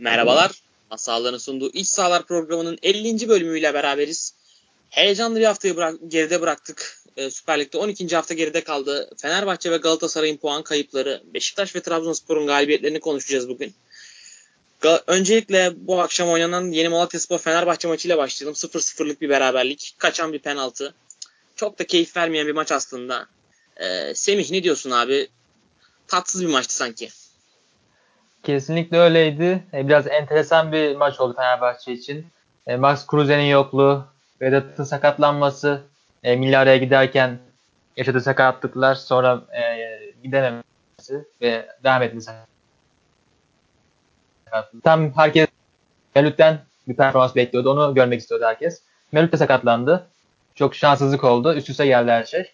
Merhabalar. Masalların sunduğu İç Sahalar programının 50. bölümüyle beraberiz. Heyecanlı bir haftayı bırak, geride bıraktık. Ee, Süper Lig'de 12. hafta geride kaldı. Fenerbahçe ve Galatasaray'ın puan kayıpları, Beşiktaş ve Trabzonspor'un galibiyetlerini konuşacağız bugün. Ga- Öncelikle bu akşam oynanan Yeni Malatyaspor Fenerbahçe maçıyla başlayalım. 0-0'lık bir beraberlik. Kaçan bir penaltı. Çok da keyif vermeyen bir maç aslında. Ee, Semih ne diyorsun abi? Tatsız bir maçtı sanki. Kesinlikle öyleydi. E, biraz enteresan bir maç oldu Fenerbahçe için. E, Max Kruse'nin yokluğu, Vedat'ın sakatlanması, e, milli araya giderken yaşadığı sakatlıklar, sonra e, gidememesi ve devam etmesi. Tam herkes Melut'ten bir performans bekliyordu. Onu görmek istiyordu herkes. Melut de sakatlandı. Çok şanssızlık oldu. Üst üste geldi her şey.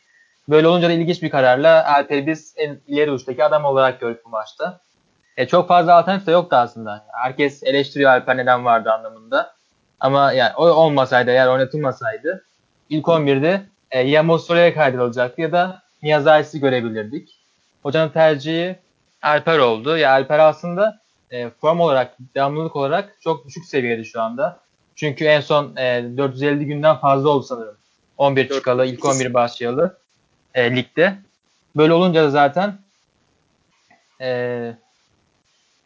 Böyle olunca da ilginç bir kararla Alper'i biz en ileri uçtaki adam olarak gördük bu maçta. E, çok fazla alternatif de yoktu aslında. Herkes eleştiriyor Alper neden vardı anlamında. Ama yani o olmasaydı eğer oynatılmasaydı ilk 11'de e, ya Mossora'ya kaydırılacaktı ya da Niyazais'i görebilirdik. Hocanın tercihi Alper oldu. Ya Alper aslında e, form olarak, devamlılık olarak çok düşük seviyede şu anda. Çünkü en son e, 450 günden fazla oldu sanırım. 11 çıkalı, ilk 11 başlayalı e, ligde. Böyle olunca da zaten e,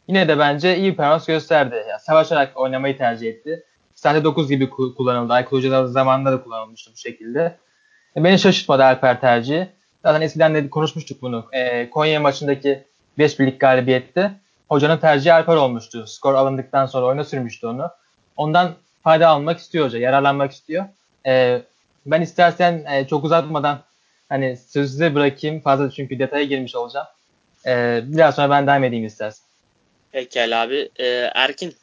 yine de bence iyi performans gösterdi. Yani savaşarak oynamayı tercih etti. Sahte 9 gibi kullanıldı. Aykut Hoca zamanında da kullanılmıştı bu şekilde. E, beni şaşırtmadı Alper tercihi. Zaten eskiden de konuşmuştuk bunu. E, Konya maçındaki 5 birlik galibiyette hocanın tercihi Alper olmuştu. Skor alındıktan sonra oyuna sürmüştü onu. Ondan fayda almak istiyor hoca. Yararlanmak istiyor. E, ben istersen e, çok uzatmadan hani sözü bırakayım. Fazla çünkü detaya girmiş olacağım. E, biraz sonra ben devam edeyim istersen. Pekala abi. E, Erkin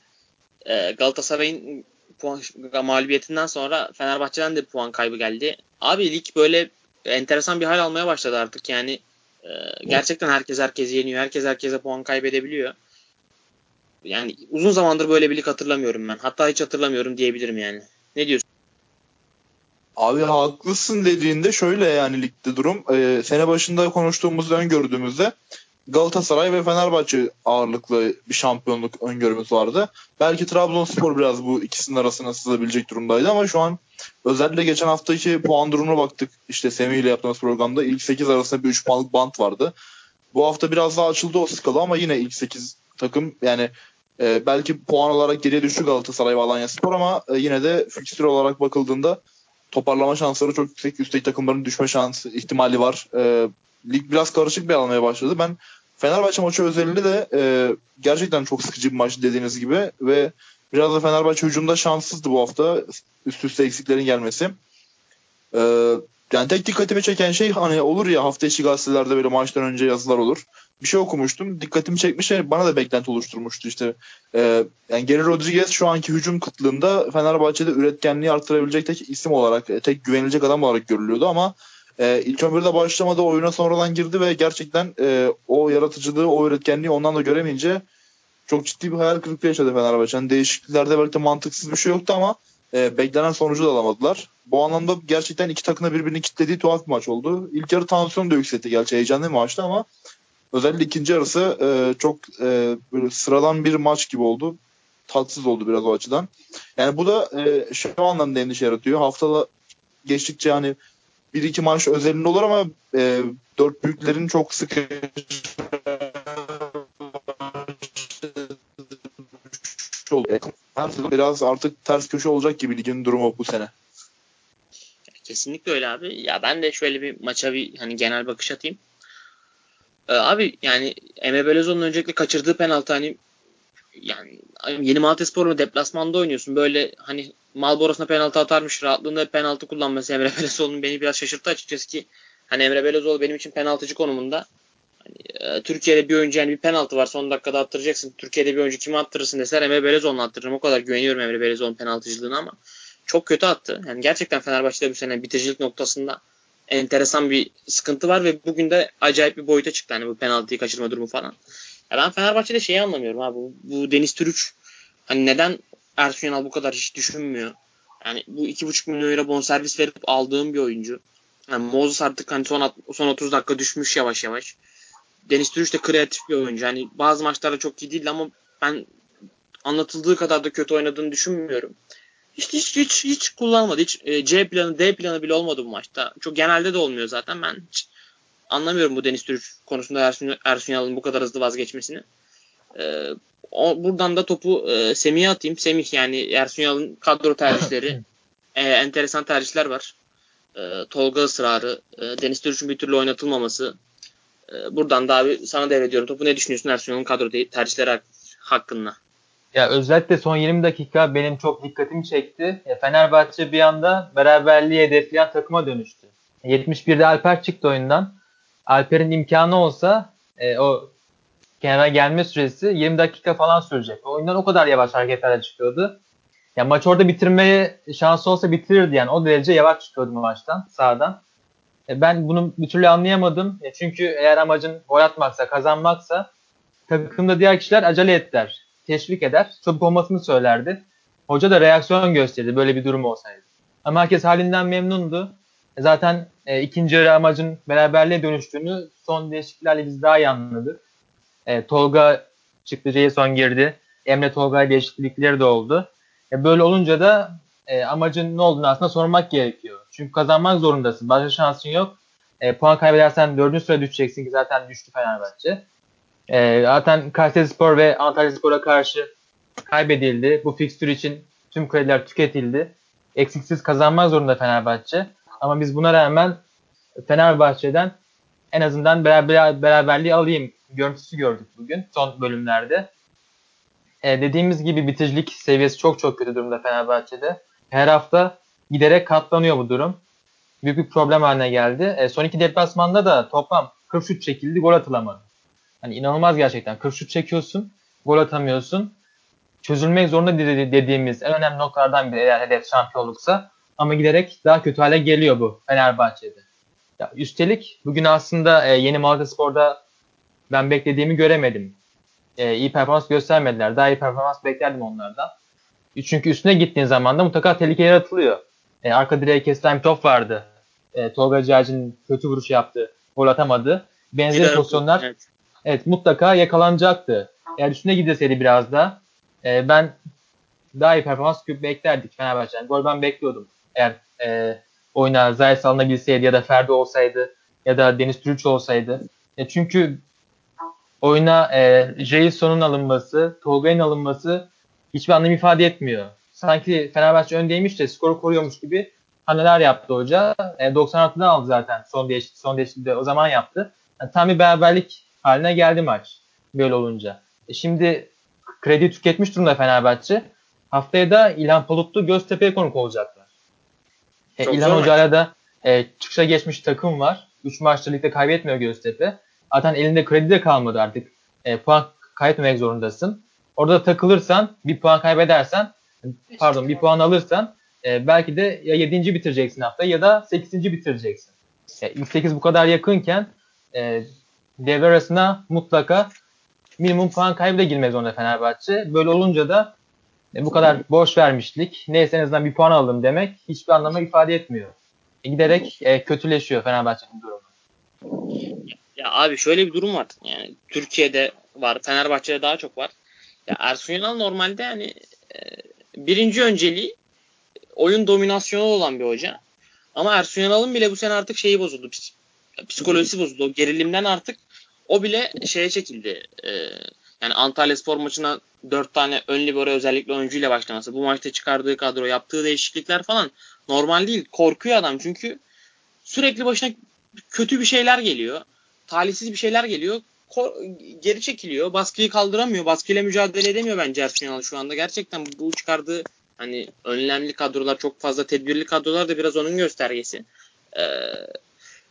e, Galatasaray'ın puan mağlubiyetinden sonra Fenerbahçe'den de puan kaybı geldi. Abi lig böyle enteresan bir hal almaya başladı artık yani. E, gerçekten herkes herkesi yeniyor. Herkes herkese puan kaybedebiliyor. Yani uzun zamandır böyle bir lig hatırlamıyorum ben. Hatta hiç hatırlamıyorum diyebilirim yani. Ne diyorsun? Abi haklısın dediğinde şöyle yani ligde durum. E, sene başında konuştuğumuzda öngördüğümüzde Galatasaray ve Fenerbahçe ağırlıklı bir şampiyonluk öngörümüz vardı. Belki Trabzonspor biraz bu ikisinin arasına sızabilecek durumdaydı ama şu an özellikle geçen haftaki puan durumuna baktık. İşte Semih ile yaptığımız programda ilk 8 arasında bir 3 puanlık bant vardı. Bu hafta biraz daha açıldı o skala ama yine ilk 8 takım yani e, belki puan olarak geriye düştü Galatasaray ve Alanya Spor ama e, yine de fikstür olarak bakıldığında toparlama şansları çok yüksek. Üstteki takımların düşme şansı ihtimali var. E, lig biraz karışık bir almaya başladı. Ben Fenerbahçe maçı özelinde de e, gerçekten çok sıkıcı bir maç dediğiniz gibi ve biraz da Fenerbahçe hücumda şanssızdı bu hafta üst üste eksiklerin gelmesi. E, yani tek dikkatimi çeken şey hani olur ya hafta içi gazetelerde böyle maçtan önce yazılar olur. Bir şey okumuştum. Dikkatimi çekmiş şey bana da beklenti oluşturmuştu işte. E, yani Geri Rodriguez şu anki hücum kıtlığında Fenerbahçe'de üretkenliği artırabilecek tek isim olarak, e, tek güvenilecek adam olarak görülüyordu ama e, ilk 11'de başlamadı oyuna sonradan girdi ve gerçekten e, o yaratıcılığı, o üretkenliği ondan da göremeyince çok ciddi bir hayal kırıklığı yaşadı Fenerbahçe. Yani değişikliklerde belki de mantıksız bir şey yoktu ama e, beklenen sonucu da alamadılar. Bu anlamda gerçekten iki takımda birbirini kitlediği tuhaf bir maç oldu. İlk yarı tansiyon da yükseltti gerçi heyecanlı bir maçtı ama özellikle ikinci yarısı e, çok e, böyle sıradan bir maç gibi oldu. Tatsız oldu biraz o açıdan. Yani bu da e, şu anlamda endişe yaratıyor. Haftada geçtikçe hani bir iki maç özelinde olur ama e, dört büyüklerin çok sık biraz artık ters köşe olacak gibi ligin durumu bu sene. Kesinlikle öyle abi. Ya ben de şöyle bir maça bir hani genel bakış atayım. Ee, abi yani Emre Belözoğlu'nun öncelikle kaçırdığı penaltı hani yani yeni Malatyaspor'un deplasmanda oynuyorsun. Böyle hani Malboros'una penaltı atarmış rahatlığında penaltı kullanması Emre Belözoğlu'nun beni biraz şaşırttı açıkçası ki hani Emre Belözoğlu benim için penaltıcı konumunda. Hani, e, Türkiye'de bir oyuncu yani bir penaltı var son dakikada attıracaksın. Türkiye'de bir oyuncu kimi attırırsın deseler Emre Belözoğlu'nu attırırım. O kadar güveniyorum Emre Belözoğlu'nun penaltıcılığına ama çok kötü attı. Yani gerçekten Fenerbahçe'de bu sene bitiricilik noktasında enteresan bir sıkıntı var ve bugün de acayip bir boyuta çıktı hani bu penaltıyı kaçırma durumu falan. Ya ben Fenerbahçe'de şeyi anlamıyorum abi. Bu, bu Deniz Türüç hani neden Ersun Yanal bu kadar hiç düşünmüyor? Yani bu iki buçuk milyon euro bonservis verip aldığım bir oyuncu. Yani Moses artık hani son, son 30 dakika düşmüş yavaş yavaş. Deniz Türüç de kreatif bir oyuncu. Yani bazı maçlarda çok iyi değil ama ben anlatıldığı kadar da kötü oynadığını düşünmüyorum. Hiç hiç hiç hiç kullanmadı. Hiç e, C planı, D planı bile olmadı bu maçta. Çok genelde de olmuyor zaten. Ben hiç anlamıyorum bu Deniz Türüç konusunda Ersun, Ersun Yanal'ın bu kadar hızlı vazgeçmesini. E, o, buradan da topu e, Semih'e atayım. Semih yani Ersun Yanal'ın kadro tercihleri e, enteresan tercihler var. E, Tolga ısrarı, e, Deniz Türüç'ün bir türlü oynatılmaması. E, buradan da abi sana devrediyorum topu. Ne düşünüyorsun Ersun Yanal'ın kadro tercihleri hakkında? Ya özellikle son 20 dakika benim çok dikkatimi çekti. Ya Fenerbahçe bir anda beraberliği hedefleyen takıma dönüştü. 71'de Alper çıktı oyundan. Alper'in imkanı olsa e, o kenara gelme süresi 20 dakika falan sürecek. Oyundan o kadar yavaş hareketlerle çıkıyordu. Ya maç orada bitirmeye şansı olsa bitirirdi yani. O derece yavaş çıkıyordu maçtan, sağdan. E, ben bunu bir türlü anlayamadım. E, çünkü eğer amacın gol atmaksa, kazanmaksa takımda diğer kişiler acele ettiler teşvik eder. Çabuk olmasını söylerdi. Hoca da reaksiyon gösterdi böyle bir durum olsaydı. Ama herkes halinden memnundu. E, zaten e, ikinci yarı amacın beraberliğe dönüştüğünü son değişikliklerle biz daha iyi anladık. E, Tolga çıktı, Jason girdi. Emre Tolga değişiklikleri de oldu. E, böyle olunca da e, amacın ne olduğunu aslında sormak gerekiyor. Çünkü kazanmak zorundasın. Başka şansın yok. E, puan kaybedersen dördüncü sıraya düşeceksin ki zaten düştü Fenerbahçe. E, zaten Kayseri Spor ve Antalya Spor'a karşı kaybedildi. Bu fikstür için tüm krediler tüketildi. Eksiksiz kazanmak zorunda Fenerbahçe. Ama biz buna rağmen Fenerbahçe'den en azından beraber, beraberliği alayım görüntüsü gördük bugün son bölümlerde. E, dediğimiz gibi bitiricilik seviyesi çok çok kötü durumda Fenerbahçe'de. Her hafta giderek katlanıyor bu durum. Büyük bir problem haline geldi. E, son iki deplasmanda da toplam 40 şut çekildi, gol atılamadı. Hani inanılmaz gerçekten. 40 şut çekiyorsun, gol atamıyorsun. Çözülmek zorunda dediğimiz en önemli noktalardan biri eğer hedef şampiyonluksa. Ama giderek daha kötü hale geliyor bu Fenerbahçe'de. Ya üstelik bugün aslında e, yeni Malatya Spor'da ben beklediğimi göremedim. E, iyi performans göstermediler. Daha iyi performans beklerdim onlardan. Çünkü üstüne gittiğin zaman da mutlaka tehlike yaratılıyor. E, arka direğe kesilen top vardı. E, Tolga Ciğerci'nin kötü vuruş yaptı. Gol atamadı. Benzer pozisyonlar evet evet mutlaka yakalanacaktı. Eğer üstüne gideseydi biraz da e, ben daha iyi performans beklerdik Fenerbahçe'den. Gol ben bekliyordum. Eğer e, oyuna Zayt alınabilseydi ya da Ferdi olsaydı ya da Deniz Türüç olsaydı. E, çünkü oyuna e, Jason'un alınması, Tolga'nın alınması hiçbir anlam ifade etmiyor. Sanki Fenerbahçe öndeymiş de skoru koruyormuş gibi hamleler yaptı hoca. E, 96'dan aldı zaten son değişiklik, son değişikliği de o zaman yaptı. Yani tam bir beraberlik haline geldi maç böyle olunca. E şimdi kredi tüketmiş durumda Fenerbahçe. Haftaya da İlhan Palutlu Göztepe'ye konuk olacaklar. E, İlhan Hoca'yla da e, çıkışa geçmiş takım var. 3 maçta ligde kaybetmiyor Göztepe. Zaten elinde kredi de kalmadı artık. E, puan kaybetmemek zorundasın. Orada takılırsan, bir puan kaybedersen, pardon bir puan alırsan e, belki de ya 7. bitireceksin hafta ya da 8. bitireceksin. E, ilk 8 bu kadar yakınken e, devre arasına mutlaka minimum puan kaybı da girmez zorunda Fenerbahçe. Böyle olunca da e, bu kadar borç vermişlik, neyse en azından bir puan aldım demek hiçbir anlamı ifade etmiyor. E, giderek e, kötüleşiyor Fenerbahçe'nin durumu. Ya abi şöyle bir durum var. Yani Türkiye'de var, Fenerbahçe'de daha çok var. Ya Ersun Yanal normalde yani e, birinci önceliği oyun dominasyonu olan bir hoca. Ama Ersun Yanal'ın bile bu sene artık şeyi bozuldu. Psikolojisi bozuldu. O gerilimden artık o bile şeye çekildi. E, yani Antalya Spor maçına dört tane ön libero özellikle oyuncuyla başlaması. Bu maçta çıkardığı kadro, yaptığı değişiklikler falan normal değil. Korkuyor adam çünkü sürekli başına kötü bir şeyler geliyor. Talihsiz bir şeyler geliyor. geri çekiliyor. Baskıyı kaldıramıyor. Baskıyla mücadele edemiyor bence Ersun şu anda. Gerçekten bu çıkardığı hani önlemli kadrolar çok fazla tedbirli kadrolar da biraz onun göstergesi. Ee,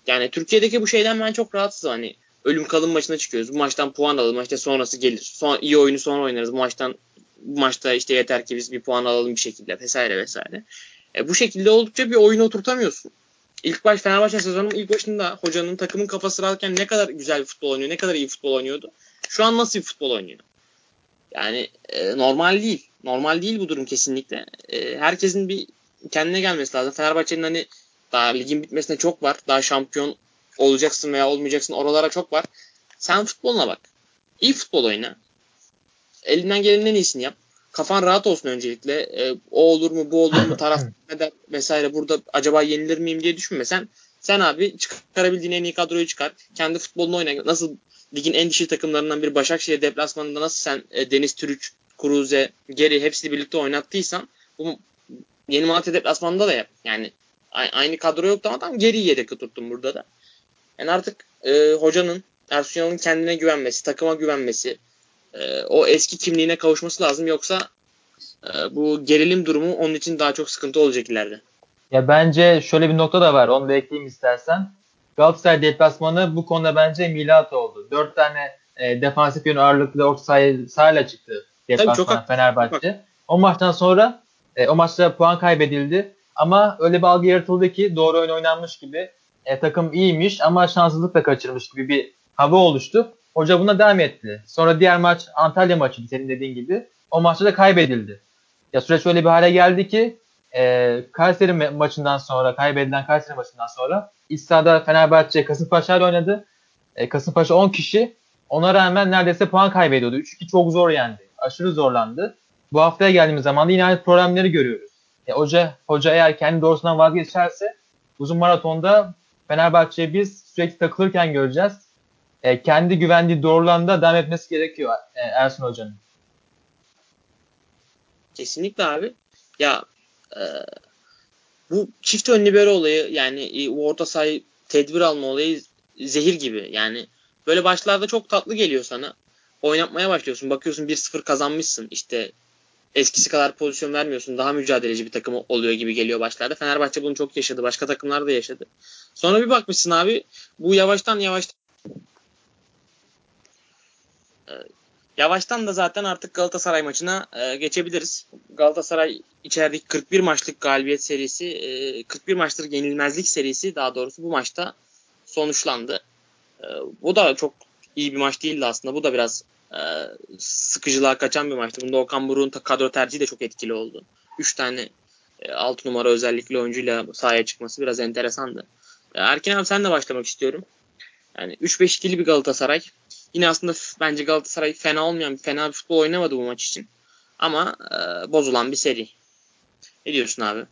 yani Türkiye'deki bu şeyden ben çok rahatsızım. Hani ölüm kalım maçına çıkıyoruz. Bu maçtan puan alalım. İşte sonrası gelir. Son, iyi oyunu sonra oynarız. Bu maçtan bu maçta işte yeter ki biz bir puan alalım bir şekilde vesaire vesaire. E, bu şekilde oldukça bir oyunu oturtamıyorsun. İlk baş Fenerbahçe sezonun ilk başında hocanın takımın kafası rahatken ne kadar güzel futbol oynuyor, ne kadar iyi futbol oynuyordu. Şu an nasıl bir futbol oynuyor? Yani e, normal değil. Normal değil bu durum kesinlikle. E, herkesin bir kendine gelmesi lazım. Fenerbahçe'nin hani daha ligin bitmesine çok var. Daha şampiyon olacaksın veya olmayacaksın oralara çok var. Sen futboluna bak. İyi futbol oyna. Elinden gelenin en iyisini yap. Kafan rahat olsun öncelikle. E, o olur mu bu olur mu taraf neden vesaire burada acaba yenilir miyim diye düşünme. Sen abi çıkarabildiğin en iyi kadroyu çıkar. Kendi futbolunu oyna. Nasıl ligin en dişi takımlarından bir Başakşehir deplasmanında nasıl sen e, Deniz Türüç, Kuruze, Geri hepsini birlikte oynattıysan bu Yeni Malatya deplasmanında da yap. Yani aynı kadro yoktu ama tam geri yedek tuttum burada da. Yani artık e, hocanın Ersun Yanal'ın kendine güvenmesi, takıma güvenmesi, e, o eski kimliğine kavuşması lazım. Yoksa e, bu gerilim durumu onun için daha çok sıkıntı olacak ileride. Ya bence şöyle bir nokta da var. Onu da ekleyeyim istersen. Galatasaray deplasmanı bu konuda bence milat oldu. Dört tane e, defansif yön ağırlıklı orta sahayla çıktı deplasman Fenerbahçe. O maçtan sonra e, o maçta puan kaybedildi. Ama öyle bir algı yaratıldı ki doğru oyun oynanmış gibi e, takım iyiymiş ama şanssızlıkla kaçırmış gibi bir hava oluştu. Hoca buna devam etti. Sonra diğer maç Antalya maçı senin dediğin gibi. O maçta da kaybedildi. Ya süreç öyle bir hale geldi ki e, Kayseri maçından sonra, kaybedilen Kayseri maçından sonra İstihada Fenerbahçe Kasımpaşa ile oynadı. E, Kasımpaşa 10 kişi. Ona rağmen neredeyse puan kaybediyordu. 3-2 çok zor yendi. Aşırı zorlandı. Bu haftaya geldiğimiz zaman da yine aynı problemleri görüyoruz. E, hoca, hoca eğer kendi doğrusundan vazgeçerse uzun maratonda Fenerbahçe'yi biz sürekli takılırken göreceğiz. E, kendi güvendiği doğrulanda devam etmesi gerekiyor e, Ersun Hoca'nın. Kesinlikle abi. Ya e, bu çift ön libero olayı yani e, orta sahayı tedbir alma olayı zehir gibi. Yani böyle başlarda çok tatlı geliyor sana. Oynatmaya başlıyorsun. Bakıyorsun 1-0 kazanmışsın. İşte eskisi kadar pozisyon vermiyorsun. Daha mücadeleci bir takım oluyor gibi geliyor başlarda. Fenerbahçe bunu çok yaşadı. Başka takımlar da yaşadı. Sonra bir bakmışsın abi bu yavaştan yavaştan yavaştan da zaten artık Galatasaray maçına e, geçebiliriz. Galatasaray içerideki 41 maçlık galibiyet serisi, e, 41 maçlık yenilmezlik serisi daha doğrusu bu maçta sonuçlandı. E, bu da çok iyi bir maç değildi aslında. Bu da biraz e, sıkıcılığa kaçan bir maçtı. Bunda Okan Buruk'un kadro tercihi de çok etkili oldu. 3 tane e, 6 numara özellikle oyuncuyla sahaya çıkması biraz enteresandı. E, Erkin abi sen de başlamak istiyorum. Yani 3-5-2'li bir Galatasaray. Yine aslında bence Galatasaray fena olmayan, fena bir futbol oynamadı bu maç için. Ama e, bozulan bir seri. Ne diyorsun abi?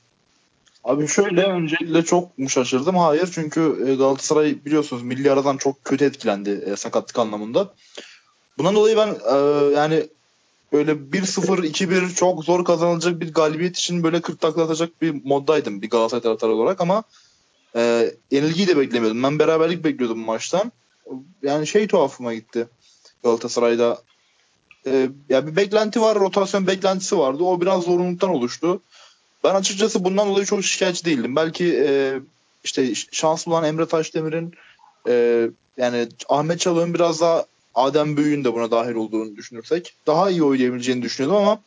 Abi şöyle öncelikle çok mu şaşırdım? Hayır çünkü e, Galatasaray biliyorsunuz milli aradan çok kötü etkilendi e, sakatlık anlamında. Bundan dolayı ben e, yani böyle 1-0 2-1 çok zor kazanılacak bir galibiyet için böyle 40 takla atacak bir moddaydım bir Galatasaray taraftarı olarak ama e, yenilgiyi de beklemiyordum. Ben beraberlik bekliyordum maçtan. Yani şey tuhafıma gitti Galatasaray'da. E, ya bir beklenti var, rotasyon beklentisi vardı. O biraz zorunluluktan oluştu. Ben açıkçası bundan dolayı çok şikayetçi değildim. Belki e, işte şans bulan Emre Taşdemir'in e, yani Ahmet Çalık'ın biraz daha Adem Büyük'ün de buna dahil olduğunu düşünürsek daha iyi oynayabileceğini düşünüyordum ama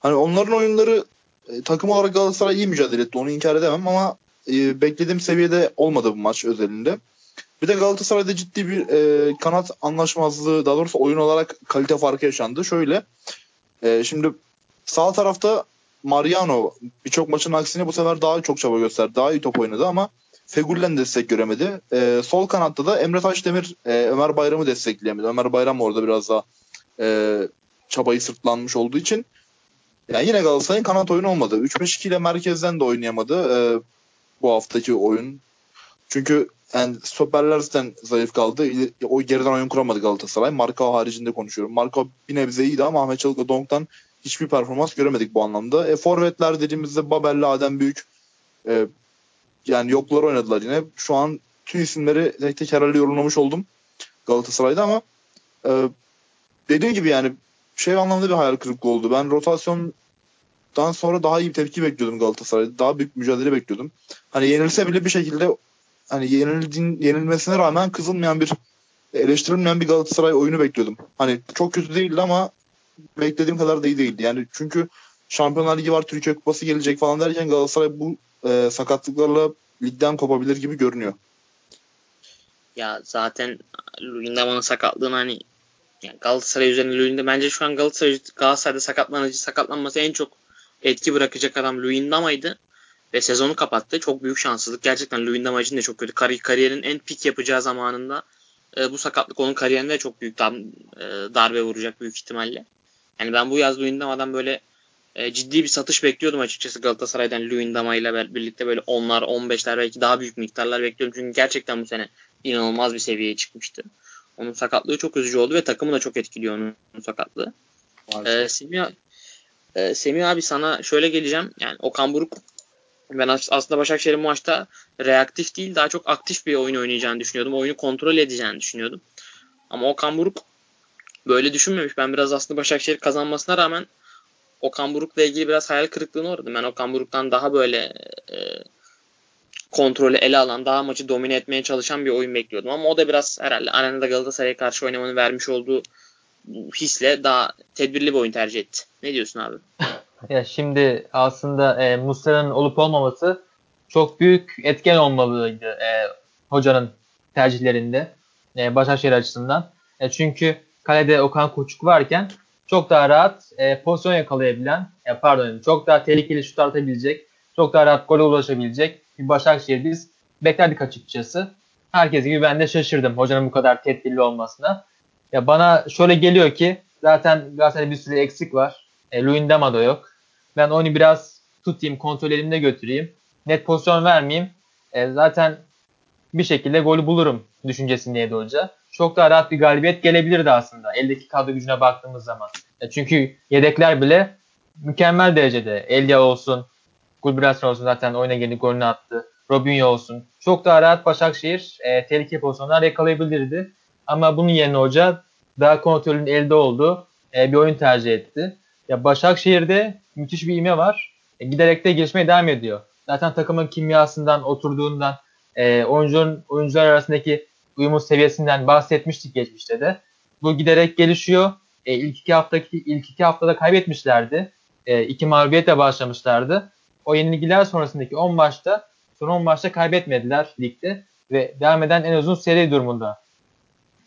hani onların oyunları e, takım olarak Galatasaray iyi mücadele etti. Onu inkar edemem ama e, beklediğim seviyede olmadı bu maç özelinde. Bir de Galatasaray'da ciddi bir e, kanat anlaşmazlığı daha doğrusu oyun olarak kalite farkı yaşandı. Şöyle e, şimdi sağ tarafta Mariano birçok maçın aksine bu sefer daha çok çaba gösterdi. Daha iyi top oynadı ama Fegül'den destek göremedi. E, sol kanatta da Emre Taşdemir e, Ömer Bayram'ı destekleyemedi. Ömer Bayram orada biraz daha e, çabayı sırtlanmış olduğu için yani yine Galatasaray'ın kanat oyunu olmadı. 3-5-2 ile merkezden de oynayamadı e, bu haftaki oyun. Çünkü yani stoperler zaten zayıf kaldı. O geriden oyun kuramadı Galatasaray. Marka haricinde konuşuyorum. Marka bir nebze iyiydi ama Ahmet Çalık'la Donk'tan hiçbir performans göremedik bu anlamda. E, forvetler dediğimizde Babel'le Adem Büyük e, yani yoklar oynadılar yine. Şu an tüm isimleri tek tek herhalde yorumlamış oldum Galatasaray'da ama e, dediğim gibi yani şey anlamda bir hayal kırıklığı oldu. Ben rotasyondan sonra daha iyi bir tepki bekliyordum Galatasaray'da. Daha büyük mücadele bekliyordum. Hani yenilse bile bir şekilde hani yenildiğin, yenilmesine rağmen kızılmayan bir eleştirilmeyen bir Galatasaray oyunu bekliyordum. Hani çok kötü değildi ama beklediğim kadar da iyi değildi. Yani çünkü Şampiyonlar Ligi var, Türkiye Kupası gelecek falan derken Galatasaray bu e, sakatlıklarla ligden kopabilir gibi görünüyor. Ya zaten Luyendama'nın sakatlığını hani yani Galatasaray üzerine Luyendama bence şu an Galatasaray Galatasaray'da sakatlanıcı sakatlanması en çok etki bırakacak adam Luyendama'ydı ve sezonu kapattı. Çok büyük şanssızlık. Gerçekten Luyendama için de çok kötü. Kar kariyerin en pik yapacağı zamanında e, bu sakatlık onun kariyerine çok büyük dar, e, darbe vuracak büyük ihtimalle. Yani ben bu yaz Luyendama'dan böyle e, ciddi bir satış bekliyordum açıkçası Galatasaray'dan Luyendama ile birlikte böyle onlar 15'ler belki daha büyük miktarlar bekliyorum. Çünkü gerçekten bu sene inanılmaz bir seviyeye çıkmıştı. Onun sakatlığı çok üzücü oldu ve takımı da çok etkiliyor onun sakatlığı. Ee, Semih, e, Semih abi sana şöyle geleceğim. Yani Okan Buruk ben aslında Başakşehir'in maçta reaktif değil daha çok aktif bir oyun oynayacağını düşünüyordum. Oyunu kontrol edeceğini düşünüyordum. Ama Okan Buruk böyle düşünmemiş. Ben biraz aslında Başakşehir kazanmasına rağmen Okan Buruk'la ilgili biraz hayal kırıklığına uğradım. Ben Okan Buruk'tan daha böyle e, kontrolü ele alan, daha maçı domine etmeye çalışan bir oyun bekliyordum. Ama o da biraz herhalde arenada Galatasaray'a karşı oynamanın vermiş olduğu hisle daha tedbirli bir oyun tercih etti. Ne diyorsun abi? Ya şimdi aslında e, Muslera'nın olup olmaması çok büyük etken olmalıydı e, hocanın tercihlerinde e, Başakşehir açısından. E, çünkü kalede Okan Koçuk varken çok daha rahat e, pozisyon yakalayabilen, e, pardon çok daha tehlikeli şut atabilecek, çok daha rahat gole ulaşabilecek bir Başakşehir biz beklerdik açıkçası. Herkes gibi ben de şaşırdım hocanın bu kadar tedbirli olmasına. Ya bana şöyle geliyor ki zaten Galatasaray'da bir sürü eksik var. E, Luyendama da yok. Ben onu biraz tutayım, kontrol elimde götüreyim. Net pozisyon vermeyeyim. E, zaten bir şekilde golü bulurum düşüncesindeydi hoca. Çok daha rahat bir galibiyet gelebilirdi aslında eldeki kadro gücüne baktığımız zaman. E, çünkü yedekler bile mükemmel derecede. Elia olsun, Gulbrasson olsun zaten oyuna geldi golünü attı. Robinho olsun. Çok daha rahat Başakşehir e, tehlike pozisyonlar yakalayabilirdi. Ama bunun yerine hoca daha kontrolün elde olduğu e, bir oyun tercih etti. Ya Başakşehir'de müthiş bir ime var. E, giderek de gelişmeye devam ediyor. Zaten takımın kimyasından, oturduğundan, e, oyuncuların oyuncular arasındaki uyumu seviyesinden bahsetmiştik geçmişte de. Bu giderek gelişiyor. E, ilk iki haftaki ilk iki haftada kaybetmişlerdi. E, iki mağlubiyetle başlamışlardı. O yenilgiler sonrasındaki 10 maçta son 10 maçta kaybetmediler ligde ve devam eden en uzun seri durumunda.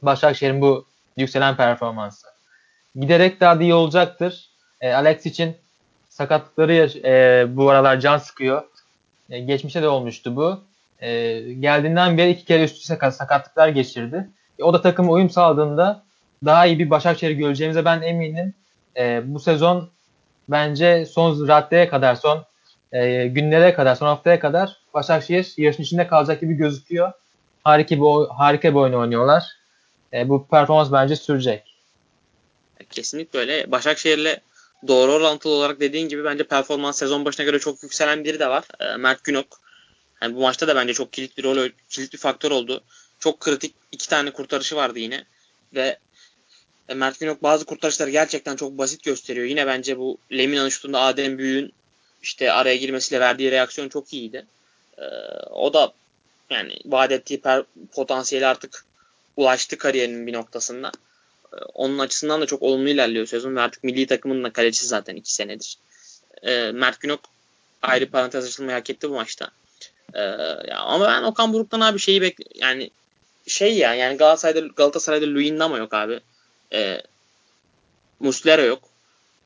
Başakşehir'in bu yükselen performansı. Giderek daha da iyi olacaktır. E, Alex için sakatlıkları e, bu aralar can sıkıyor. E, geçmişte de olmuştu bu. E, geldiğinden beri iki kere üst üste sakatlıklar geçirdi. E, o da takım uyum sağladığında daha iyi bir Başakşehir göreceğimize ben eminim. E, bu sezon bence son raddeye kadar, son e, günlere kadar, son haftaya kadar Başakşehir yarışın içinde kalacak gibi gözüküyor. Harika bir, harika bir oyun oynuyorlar. E, bu performans bence sürecek. Kesinlikle öyle. Başakşehir'le doğru orantılı olarak dediğin gibi bence performans sezon başına göre çok yükselen biri de var. E, Mert Günok. Yani bu maçta da bence çok kilit bir rol, kilit bir faktör oldu. Çok kritik iki tane kurtarışı vardı yine. Ve e, Mert Günok bazı kurtarışları gerçekten çok basit gösteriyor. Yine bence bu Lemina'nın şutunda Adem Büyük'ün işte araya girmesiyle verdiği reaksiyon çok iyiydi. Ee, o da yani vaat ettiği per, potansiyeli artık ulaştı kariyerinin bir noktasında. Ee, onun açısından da çok olumlu ilerliyor sezon ve artık milli takımın da kalecisi zaten iki senedir. Ee, Mert Günok ayrı parantez açılmayı hak etti bu maçta. Ee, ama ben Okan Buruk'tan abi şeyi bekle yani şey ya yani Galatasaray'da Galatasaray'da Luyendama yok abi. Ee, Muslera yok.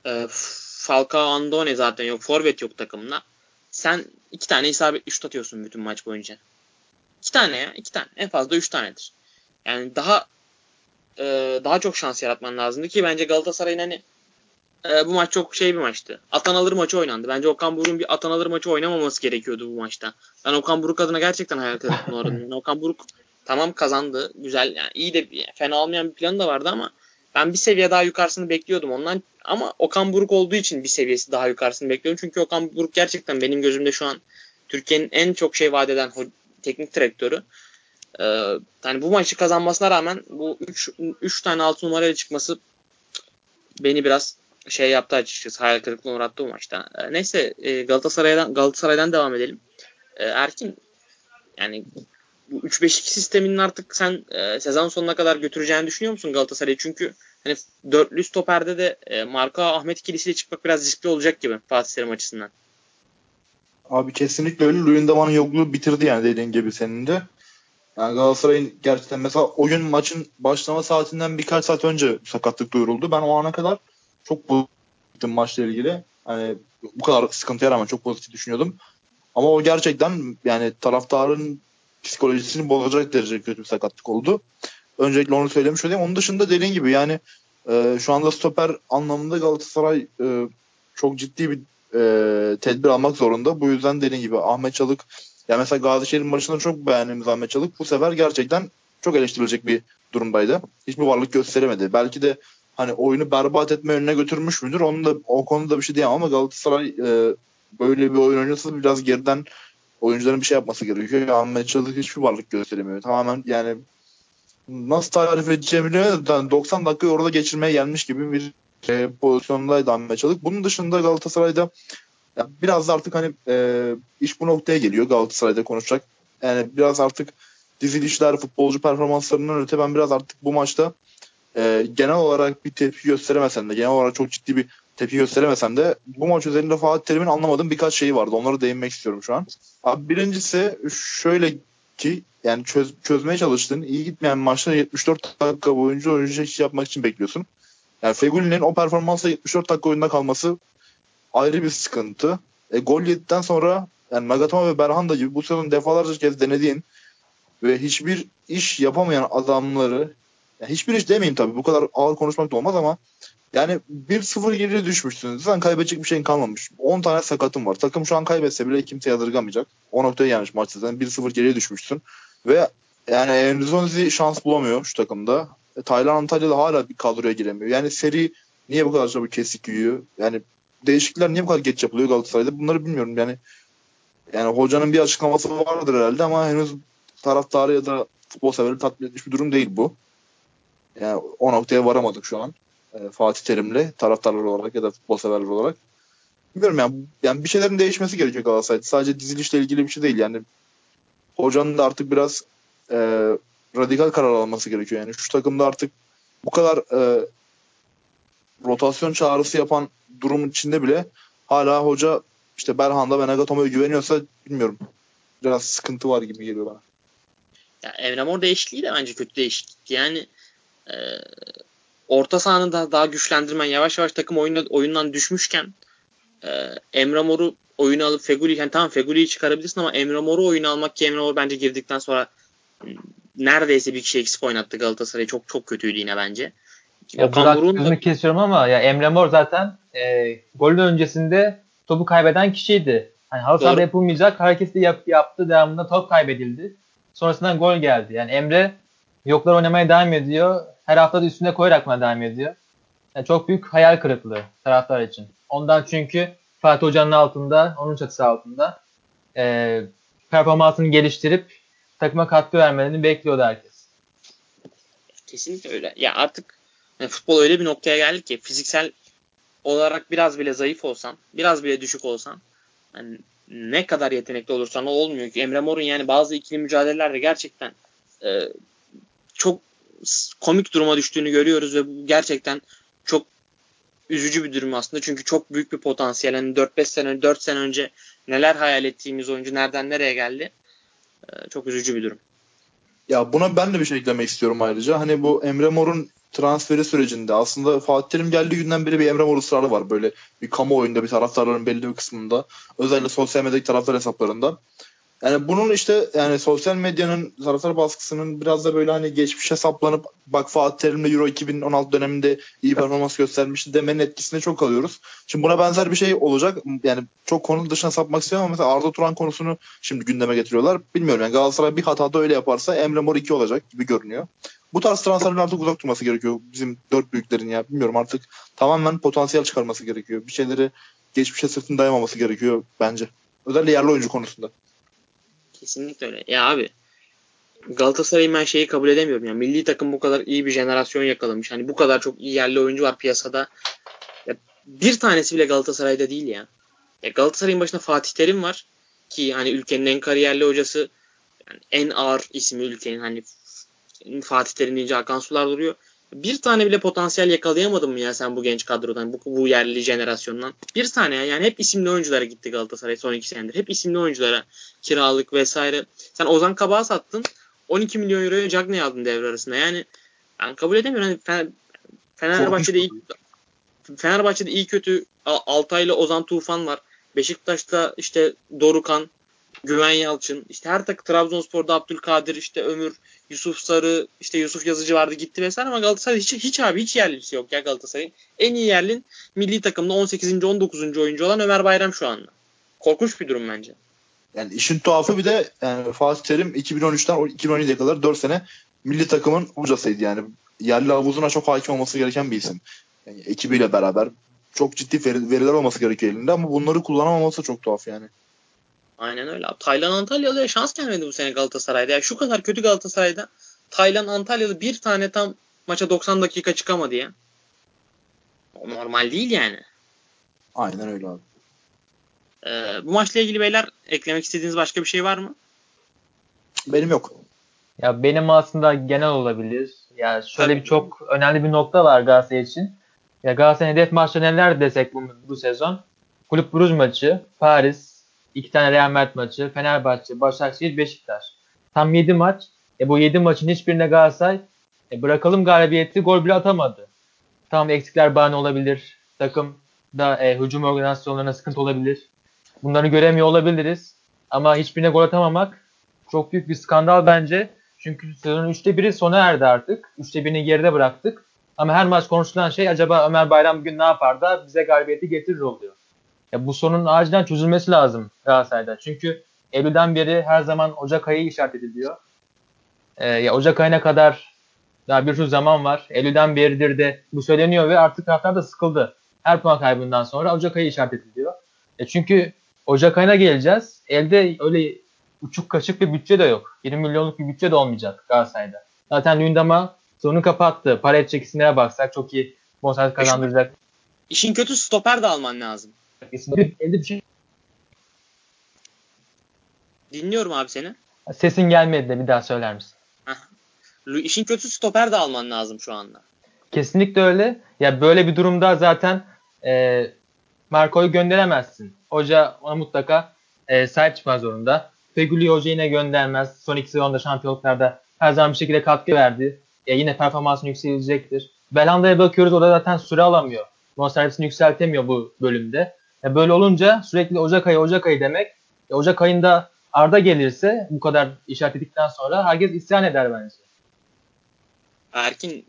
Ee, Falcao Andone zaten yok. Forvet yok takımda. Sen iki tane isabetli şut atıyorsun bütün maç boyunca. İki tane ya. iki tane. En fazla üç tanedir. Yani daha e, daha çok şans yaratman lazımdı ki bence Galatasaray'ın hani e, bu maç çok şey bir maçtı. Atan alır maçı oynandı. Bence Okan Buruk'un bir atan alır maçı oynamaması gerekiyordu bu maçta. Ben Okan Buruk adına gerçekten hayal kırıklığına uğradım. Yani Okan Buruk tamam kazandı. Güzel yani iyi de fena olmayan bir planı da vardı ama ben bir seviye daha yukarısını bekliyordum ondan. Ama Okan Buruk olduğu için bir seviyesi daha yukarısını bekliyorum. Çünkü Okan Buruk gerçekten benim gözümde şu an Türkiye'nin en çok şey vaat eden teknik direktörü. Ee, yani bu maçı kazanmasına rağmen bu 3 tane 6 numarayla çıkması beni biraz şey yaptı açıkçası. Hayal kırıklığına uğrattı bu maçta. Ee, neyse e, Galatasaray'dan Galatasaray'dan devam edelim. Ee, Erkin yani bu 3-5-2 sisteminin artık sen e, sezon sonuna kadar götüreceğini düşünüyor musun Galatasaray'ı? Çünkü hani dörtlü stoperde de e, Marka Ahmet ikilisiyle çıkmak biraz riskli olacak gibi Fatih Terim açısından. Abi kesinlikle öyle. Luyendama'nın yokluğu bitirdi yani dediğin gibi senin de. Yani Galatasaray'ın gerçekten mesela oyun maçın başlama saatinden birkaç saat önce sakatlık duyuruldu. Ben o ana kadar çok pozitiftim maçla ilgili. Hani bu kadar sıkıntıya rağmen çok pozitif düşünüyordum. Ama o gerçekten yani taraftarın psikolojisini bozacak derece kötü bir sakatlık oldu. Öncelikle onu söylemiş olayım. Onun dışında dediğin gibi yani E, şu anda stoper anlamında Galatasaray e, çok ciddi bir e, tedbir almak zorunda. Bu yüzden dediğim gibi Ahmet Çalık ya mesela Gazişehir'in maçında çok beğendiğimiz Ahmet Çalık bu sefer gerçekten çok eleştirilecek bir durumdaydı. Hiçbir varlık gösteremedi. Belki de hani oyunu berbat etme önüne götürmüş müdür? Onun da o konuda bir şey diyemem ama Galatasaray e, böyle bir oyun oynasa biraz geriden oyuncuların bir şey yapması gerekiyor. Ahmet Çalık hiçbir varlık gösteremiyor. Tamamen yani nasıl tarif edeceğimi bilmiyorum. 90 dakika orada geçirmeye gelmiş gibi bir e, pozisyondaydı Ahmet Çalık. Bunun dışında Galatasaray'da ya biraz da artık hani e, iş bu noktaya geliyor Galatasaray'da konuşacak. Yani biraz artık dizilişler, futbolcu performanslarından öte ben biraz artık bu maçta e, genel olarak bir tepki gösteremesem de genel olarak çok ciddi bir tepki gösteremesem de bu maç üzerinde Fatih Terim'in anlamadığım birkaç şeyi vardı. Onları değinmek istiyorum şu an. Abi birincisi şöyle ki yani çöz, çözmeye çalıştığın iyi gitmeyen maçta 74 dakika boyunca oyuncu yapmak için bekliyorsun. Yani Feguli'nin o performansla 74 dakika oyunda kalması ayrı bir sıkıntı. E, gol yedikten sonra yani Nagatomo ve Berhanda gibi bu sezon defalarca kez denediğin ve hiçbir iş yapamayan adamları yani hiçbir iş demeyeyim tabii bu kadar ağır konuşmak da olmaz ama yani 1-0 geriye düşmüşsün. Zaten kaybedecek bir şeyin kalmamış. 10 tane sakatım var. Takım şu an kaybetse bile kimse yadırgamayacak. O noktaya gelmiş maç zaten. 1-0 geriye düşmüşsün. Ve yani Enzonzi şans bulamıyor şu takımda. E, Taylan Antalya'da hala bir kadroya giremiyor. Yani seri niye bu kadar çabuk kesik yiyor? Yani değişiklikler niye bu kadar geç yapılıyor Galatasaray'da? Bunları bilmiyorum. Yani yani hocanın bir açıklaması vardır herhalde ama henüz taraftarı ya da futbol severi tatmin etmiş bir durum değil bu. Yani o noktaya varamadık şu an. E, Fatih Terim'le taraftarlar olarak ya da futbol severler olarak. Bilmiyorum yani, yani bir şeylerin değişmesi gerekiyor Galatasaray'da. Sadece dizilişle ilgili bir şey değil. Yani hocanın da artık biraz e, radikal karar alması gerekiyor. Yani şu takımda artık bu kadar e, rotasyon çağrısı yapan durum içinde bile hala hoca işte Berhan'da ve Nagatomo'ya güveniyorsa bilmiyorum. Biraz sıkıntı var gibi geliyor bana. Ya Emre Mor değişikliği de bence kötü değişiklik. Yani e, orta sahanı da daha güçlendirmen yavaş yavaş takım oyunda, oyundan düşmüşken e, Emre Mor'u oyunu alıp Feguli yani tamam Feguli'yi çıkarabilirsin ama Emre Mor'u oyunu almak ki Emre Mor bence girdikten sonra neredeyse bir kişi eksik oynattı Galatasaray. Çok çok kötüydü yine bence. Ya Buruk'un da... kesiyorum ama ya Emre Mor zaten e, golün öncesinde topu kaybeden kişiydi. Hani halı sahada yapılmayacak hareketi yap, yaptı devamında top kaybedildi. Sonrasından gol geldi. Yani Emre yoklar oynamaya devam ediyor. Her hafta da üstüne koyarak mı devam ediyor. Yani çok büyük hayal kırıklığı taraftar için. Ondan çünkü Fatih Hoca'nın altında, onun çatısı altında e, performansını geliştirip takıma katkı vermelerini bekliyordu herkes. Kesinlikle öyle. Ya artık yani futbol öyle bir noktaya geldi ki fiziksel olarak biraz bile zayıf olsan, biraz bile düşük olsan yani ne kadar yetenekli olursan o olmuyor ki. Emre Mor'un yani bazı ikili mücadelelerde gerçekten e, çok komik duruma düştüğünü görüyoruz ve bu gerçekten çok üzücü bir durum aslında. Çünkü çok büyük bir potansiyel. Yani 4-5 sene, 4 sene önce neler hayal ettiğimiz oyuncu nereden nereye geldi. Ee, çok üzücü bir durum. Ya buna ben de bir şey eklemek istiyorum ayrıca. Hani bu Emre Mor'un transferi sürecinde aslında Fatih Terim geldiği günden beri bir Emre Mor ısrarı var. Böyle bir kamuoyunda bir taraftarların belli bir kısmında. Özellikle sosyal medyadaki taraftar hesaplarında. Yani bunun işte yani sosyal medyanın taraftar baskısının biraz da böyle hani geçmiş hesaplanıp bak Fatih Terim'le Euro 2016 döneminde iyi performans göstermişti demenin etkisinde çok alıyoruz. Şimdi buna benzer bir şey olacak. Yani çok konu dışına sapmak istiyorum ama mesela Arda Turan konusunu şimdi gündeme getiriyorlar. Bilmiyorum yani Galatasaray bir hatada öyle yaparsa Emre Mor 2 olacak gibi görünüyor. Bu tarz transferlerin artık uzak durması gerekiyor bizim dört büyüklerin ya. Bilmiyorum artık tamamen potansiyel çıkarması gerekiyor. Bir şeyleri geçmişe sırtını dayamaması gerekiyor bence. Özellikle yerli oyuncu konusunda. Kesinlikle öyle. Ya abi Galatasaray'ın ben şeyi kabul edemiyorum. Yani milli takım bu kadar iyi bir jenerasyon yakalamış. Hani bu kadar çok iyi yerli oyuncu var piyasada. Ya bir tanesi bile Galatasaray'da değil ya. ya Galatasaray'ın başında Fatih Terim var ki hani ülkenin en kariyerli hocası yani en ağır ismi ülkenin hani Fatih Terim deyince akan sular duruyor. Bir tane bile potansiyel yakalayamadın mı ya sen bu genç kadrodan, bu, bu yerli jenerasyondan? Bir tane ya. Yani hep isimli oyunculara gitti Galatasaray son iki senedir. Hep isimli oyunculara kiralık vesaire. Sen Ozan Kabak'ı sattın. 12 milyon euroya Cagney aldın devre arasında. Yani ben kabul edemiyorum. Hani Fener, Fenerbahçe'de iyi, Fenerbahçe'de iyi kötü Altay'la Ozan Tufan var. Beşiktaş'ta işte Dorukan, Güven Yalçın. İşte her takı Trabzonspor'da Abdülkadir, işte Ömür, Yusuf Sarı, işte Yusuf Yazıcı vardı gitti vesaire ama Galatasaray hiç, hiç abi hiç yerlisi yok ya Galatasaray'ın. En iyi yerlin milli takımda 18. 19. oyuncu olan Ömer Bayram şu anda. Korkunç bir durum bence. Yani işin tuhafı bir de yani Fatih Terim 2013'ten 2017'ye kadar 4 sene milli takımın hocasıydı yani. Yerli havuzuna çok hakim olması gereken bir isim. Yani ekibiyle beraber çok ciddi veriler olması gerekiyor elinde ama bunları kullanamaması çok tuhaf yani. Aynen öyle. Abi, Taylan Antalyalı'ya şans gelmedi bu sene Galatasaray'da. Yani şu kadar kötü Galatasaray'da Taylan Antalyalı bir tane tam maça 90 dakika çıkamadı ya. O normal değil yani. Aynen öyle abi. Ee, bu maçla ilgili beyler eklemek istediğiniz başka bir şey var mı? Benim yok. Ya benim aslında genel olabilir. Ya şöyle Tabii. bir çok önemli bir nokta var Galatasaray için. Ya Galatasaray'ın hedef maçları neler desek bu, bu sezon? Kulüp Brugge maçı, Paris, iki tane Real Madrid maçı, Fenerbahçe, Başakşehir, Beşiktaş. Tam 7 maç. E bu 7 maçın hiçbirine Galatasaray e bırakalım galibiyeti gol bile atamadı. Tam eksikler bahane olabilir. Takım da e, hücum organizasyonlarına sıkıntı olabilir. Bunları göremiyor olabiliriz. Ama hiçbirine gol atamamak çok büyük bir skandal bence. Çünkü sezonun 3'te 1'i sona erdi artık. 3'te 1'ini geride bıraktık. Ama her maç konuşulan şey acaba Ömer Bayram bugün ne yapar da bize galibiyeti getirir oluyor. Ya bu sorunun acilen çözülmesi lazım Galatasaray'da. Çünkü Eylül'den beri her zaman Ocak ayı işaret ediliyor. Ee, ya Ocak ayına kadar daha bir sürü zaman var. Eylül'den beridir de bu söyleniyor ve artık taraftar da sıkıldı. Her puan kaybından sonra Ocak ayı işaret ediliyor. E çünkü Ocak ayına geleceğiz. Elde öyle uçuk kaçık bir bütçe de yok. 20 milyonluk bir bütçe de olmayacak Galatasaray'da. Zaten Lündam'a sonu kapattı. Para edecek baksak çok iyi bonservis kazandıracak. İşin kötü stoper de alman lazım. Elde bir şey. Dinliyorum abi seni. Sesin gelmedi de bir daha söyler misin? İşin kötü stoper de alman lazım şu anda. Kesinlikle öyle. Ya böyle bir durumda zaten e, Marco'yu gönderemezsin. Hoca ona mutlaka e, sahip çıkmak zorunda. Feguli Hoca yine göndermez. Son iki sezonda şampiyonluklarda her zaman bir şekilde katkı verdi. E, yine performansını yükselecektir. Belanda'ya bakıyoruz o da zaten süre alamıyor. Bonservisini yükseltemiyor bu bölümde. E, böyle olunca sürekli Ocak ayı Ocak ayı demek. E, Ocak ayında Arda gelirse bu kadar işaret ettikten sonra herkes isyan eder bence. Erkin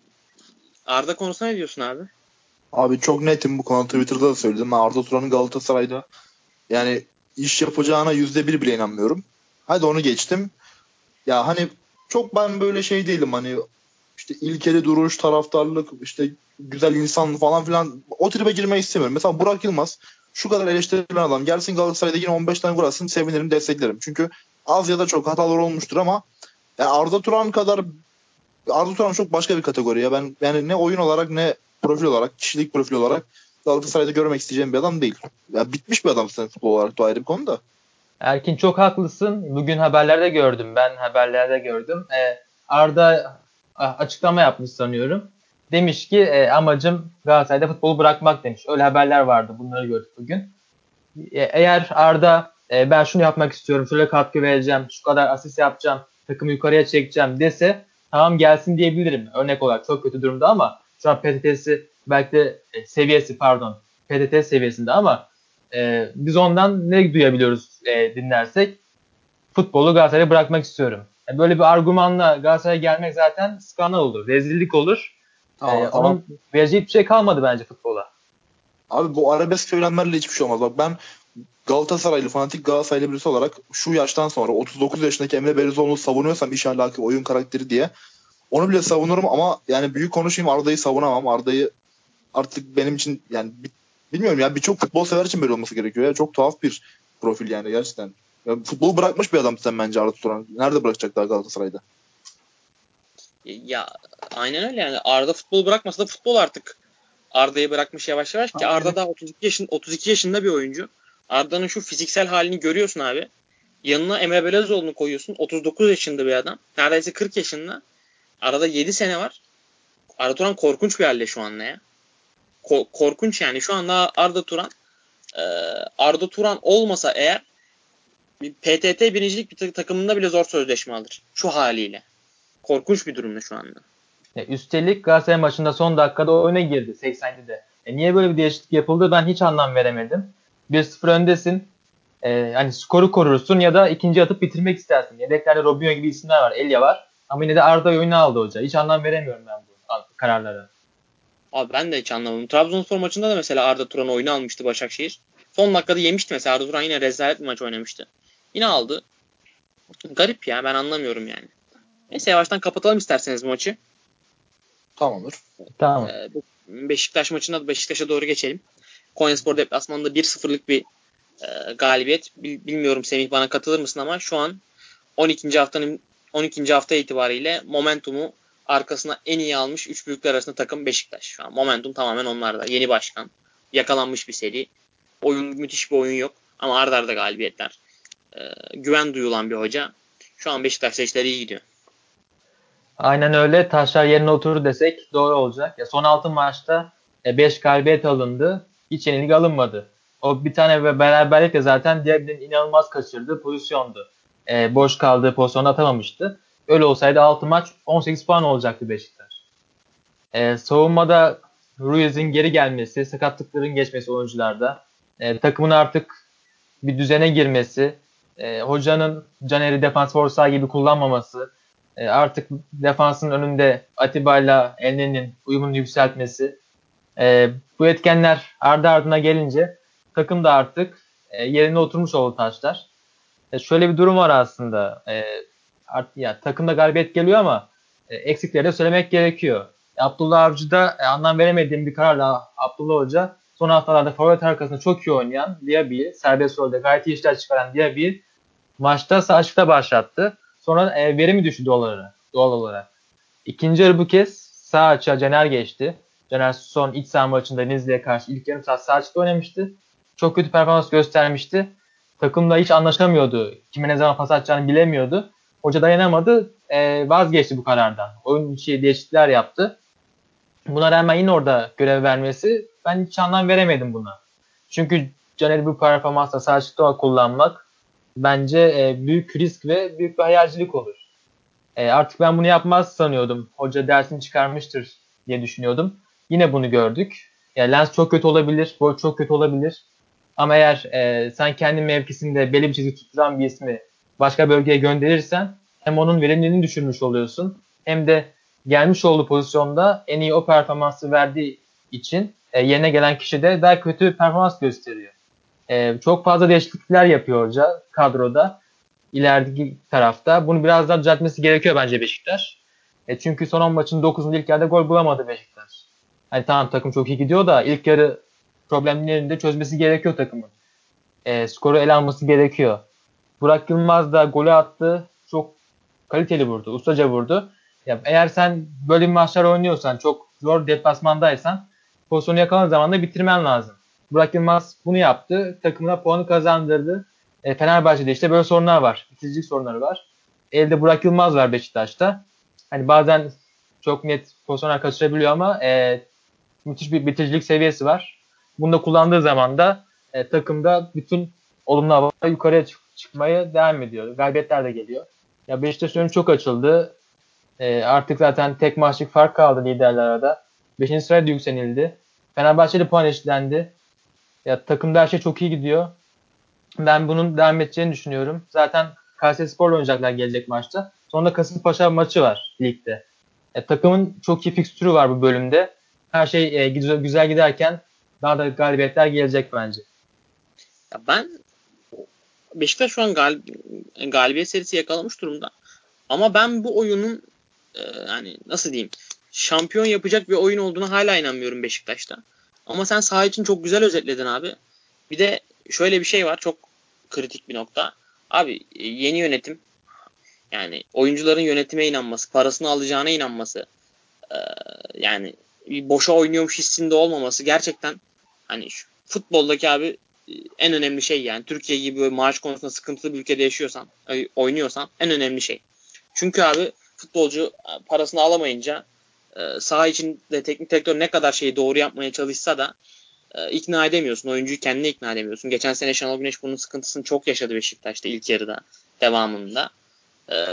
Arda konusuna ne diyorsun abi? Abi çok netim bu konu Twitter'da da söyledim. Ben Arda Turan'ın Galatasaray'da yani iş yapacağına yüzde bir bile inanmıyorum. Hadi onu geçtim. Ya hani çok ben böyle şey değilim hani işte ilkeli duruş, taraftarlık, işte güzel insan falan filan o tribe girmeyi istemiyorum. Mesela Burak Yılmaz şu kadar eleştirilen adam gelsin Galatasaray'da yine 15 tane gol atsın sevinirim desteklerim. Çünkü az ya da çok hatalar olmuştur ama yani Arda Turan kadar Arda Turan çok başka bir kategori ya. Ben yani ne oyun olarak ne profil olarak, kişilik profil olarak Galatasaray'da görmek isteyeceğim bir adam değil. Ya bitmiş bir adamsın futbol olarak da ayrı bir konu da. Erkin çok haklısın. Bugün haberlerde gördüm. Ben haberlerde gördüm. Ee, Arda açıklama yapmış sanıyorum. Demiş ki e, amacım Galatasaray'da futbolu bırakmak demiş. Öyle haberler vardı. Bunları gördük bugün. E, eğer Arda e, ben şunu yapmak istiyorum, şöyle katkı vereceğim, şu kadar asist yapacağım, takımı yukarıya çekeceğim dese tamam gelsin diyebilirim. Örnek olarak çok kötü durumda ama şu an PTT'si belki de e, seviyesi pardon PTT seviyesinde ama e, biz ondan ne duyabiliyoruz e, dinlersek futbolu Galatasaray'a bırakmak istiyorum. Yani böyle bir argümanla Galatasaray'a gelmek zaten skandal olur, rezillik olur. Aa, ee, tamam. Onun vereceği bir şey kalmadı bence futbola. Abi bu arabesk söylemlerle hiçbir şey olmaz. Bak ben Galatasaraylı, fanatik Galatasaraylı birisi olarak şu yaştan sonra 39 yaşındaki Emre Belezoğlu'nu savunuyorsam iş alakalı oyun karakteri diye onu bile savunurum ama yani büyük konuşayım Arda'yı savunamam. Arda'yı artık benim için yani bilmiyorum ya birçok futbol sever için böyle olması gerekiyor ya. Çok tuhaf bir profil yani gerçekten. Ya, futbolu bırakmış bir adam sen bence Arda Turan. Nerede bırakacak daha Galatasaray'da? Ya aynen öyle yani Arda futbolu bırakmasa da futbol artık Arda'yı bırakmış yavaş yavaş ki Arda da 32 yaşın 32 yaşında bir oyuncu. Arda'nın şu fiziksel halini görüyorsun abi. Yanına Emre Belezoğlu'nu koyuyorsun. 39 yaşında bir adam. Neredeyse 40 yaşında. Arada 7 sene var. Arda Turan korkunç bir halde şu anda ya. Ko- korkunç yani. Şu anda Arda Turan e, Arda Turan olmasa eğer bir PTT birincilik bir takımında bile zor sözleşme alır. Şu haliyle. Korkunç bir durumda şu anda. Ya üstelik Galatasaray maçında son dakikada oyuna girdi 87'de. E niye böyle bir değişiklik yapıldı ben hiç anlam veremedim. 1-0 öndesin. E, hani skoru korursun ya da ikinci atıp bitirmek istersin. Yedeklerde Robinho gibi isimler var. Elia var. Ama yine de Arda oyunu aldı hoca. Hiç anlam veremiyorum ben bu kararlara. Abi ben de hiç anlamadım. Trabzonspor maçında da mesela Arda Turan oyunu almıştı Başakşehir. Son dakikada yemişti mesela Arda Turan yine rezalet bir maç oynamıştı. Yine aldı. Garip ya ben anlamıyorum yani. Neyse yavaştan kapatalım isterseniz maçı. Tamamdır. Tamam. Ee, Beşiktaş maçına da Beşiktaş'a doğru geçelim. Konyaspor deplasmanında 1-0'lık bir e, galibiyet. Bilmiyorum Semih bana katılır mısın ama şu an 12. haftanın 12. hafta itibariyle momentumu arkasına en iyi almış 3 büyükler arasında takım Beşiktaş. Şu an momentum tamamen onlarda. Yeni başkan. Yakalanmış bir seri. Oyun müthiş bir oyun yok. Ama ardarda arda galibiyetler. Ee, güven duyulan bir hoca. Şu an Beşiktaş'ta işler iyi gidiyor. Aynen öyle. Taşlar yerine oturur desek doğru olacak. Ya son 6 maçta 5 e, galibiyet alındı. Hiç yenilgi alınmadı. O bir tane ve beraberlik de zaten diğerinin inanılmaz kaçırdığı pozisyondu. E, boş kaldığı pozisyonda atamamıştı. Öyle olsaydı 6 maç 18 puan olacaktı Beşiktaş. E, savunmada Ruiz'in geri gelmesi, sakatlıkların geçmesi oyuncularda, e, takımın artık bir düzene girmesi, e, hocanın Caner'i defans forsa gibi kullanmaması, e, artık defansın önünde Atiba ile Elnen'in uyumunu yükseltmesi, e, bu etkenler ardı ardına gelince takım da artık e, yerine oturmuş oldu taşlar. E, şöyle bir durum var aslında. E, art, ya, takımda galibiyet geliyor ama e, eksikleri de söylemek gerekiyor. E, Abdullah Avcı'da e, anlam veremediğim bir kararla Abdullah Hoca son haftalarda forvet arkasında çok iyi oynayan Diaby'i, serbest rolde gayet iyi işler çıkaran Diaby'i maçta sağ başlattı. Sonra e, verimi düştü doğal olarak. Doğal olarak. İkinci yarı bu kez sağ açığa Caner geçti. Caner son iç saha maçında Denizli'ye karşı ilk yarım saat sağ açıkta oynamıştı. Çok kötü performans göstermişti. Takımda hiç anlaşamıyordu. Kime ne zaman pas atacağını bilemiyordu. Hoca dayanamadı. E, vazgeçti bu karardan. Oyun içi değişiklikler yaptı. Buna rağmen yine orada görev vermesi ben hiç anlam veremedim buna. Çünkü Caner'i bu performansla sağ açıkta kullanmak bence e, büyük risk ve büyük bir hayalcilik olur. E, artık ben bunu yapmaz sanıyordum. Hoca dersini çıkarmıştır diye düşünüyordum. Yine bunu gördük. Yani lens çok kötü olabilir, boy çok kötü olabilir. Ama eğer e, sen kendi mevkisinde belli bir çizgi tutturan bir ismi başka bölgeye gönderirsen hem onun verimliliğini düşürmüş oluyorsun hem de gelmiş olduğu pozisyonda en iyi o performansı verdiği için e, yerine gelen kişi de daha kötü performans gösteriyor. E, çok fazla değişiklikler yapıyor hoca kadroda ilerideki tarafta. Bunu biraz daha düzeltmesi gerekiyor bence Beşiktaş. E, çünkü son 10 maçın 9'unda ilk yarıda gol bulamadı Beşiktaş. Hani tamam takım çok iyi gidiyor da ilk yarı problemlerini de çözmesi gerekiyor takımın. E, skoru ele alması gerekiyor. Burak Yılmaz da golü attı. Çok kaliteli vurdu. Ustaca vurdu. Ya eğer sen böyle bir maçlar oynuyorsan, çok zor deplasmandaysan pozisyonu yakaladığın zaman da bitirmen lazım. Burak Yılmaz bunu yaptı. Takımına puanı kazandırdı. E, Fenerbahçe'de işte böyle sorunlar var. Bitiricilik sorunları var. Elde Burak Yılmaz var Beşiktaş'ta. Hani bazen çok net pozisyonlar kaçırabiliyor ama e, müthiş bir bitiricilik seviyesi var. Bunu da kullandığı zaman da e, takımda bütün olumlu hava yukarıya çık- çıkmaya devam ediyor. Galibiyetler de geliyor. Ya Beşiktaş önü çok açıldı. E, artık zaten tek maçlık fark kaldı liderler arada. Beşinci sıraya da yükselildi. Fenerbahçe'de puan eşitlendi. Ya takımda her şey çok iyi gidiyor. Ben bunun devam edeceğini düşünüyorum. Zaten Kayseri Spor'la oynayacaklar gelecek maçta. Sonra Kasımpaşa maçı var ligde. E, takımın çok iyi fikstürü var bu bölümde. Her şey e, güzel, güzel giderken daha da galibiyetler gelecek bence. Ya ben Beşiktaş şu an gal galibiyet serisi yakalamış durumda. Ama ben bu oyunun e, yani nasıl diyeyim şampiyon yapacak bir oyun olduğunu hala inanmıyorum Beşiktaş'ta. Ama sen saha için çok güzel özetledin abi. Bir de şöyle bir şey var çok kritik bir nokta. Abi yeni yönetim yani oyuncuların yönetime inanması, parasını alacağına inanması e, yani boşa oynuyormuş hissinde olmaması gerçekten hani şu futboldaki abi en önemli şey yani Türkiye gibi böyle maaş konusunda sıkıntılı bir ülkede yaşıyorsan, e, oynuyorsan en önemli şey. Çünkü abi futbolcu e, parasını alamayınca e, saha içinde teknik direktör ne kadar şeyi doğru yapmaya çalışsa da ikna edemiyorsun. Oyuncuyu kendine ikna edemiyorsun. Geçen sene Şenol Güneş bunun sıkıntısını çok yaşadı Beşiktaş'ta ilk yarıda devamında.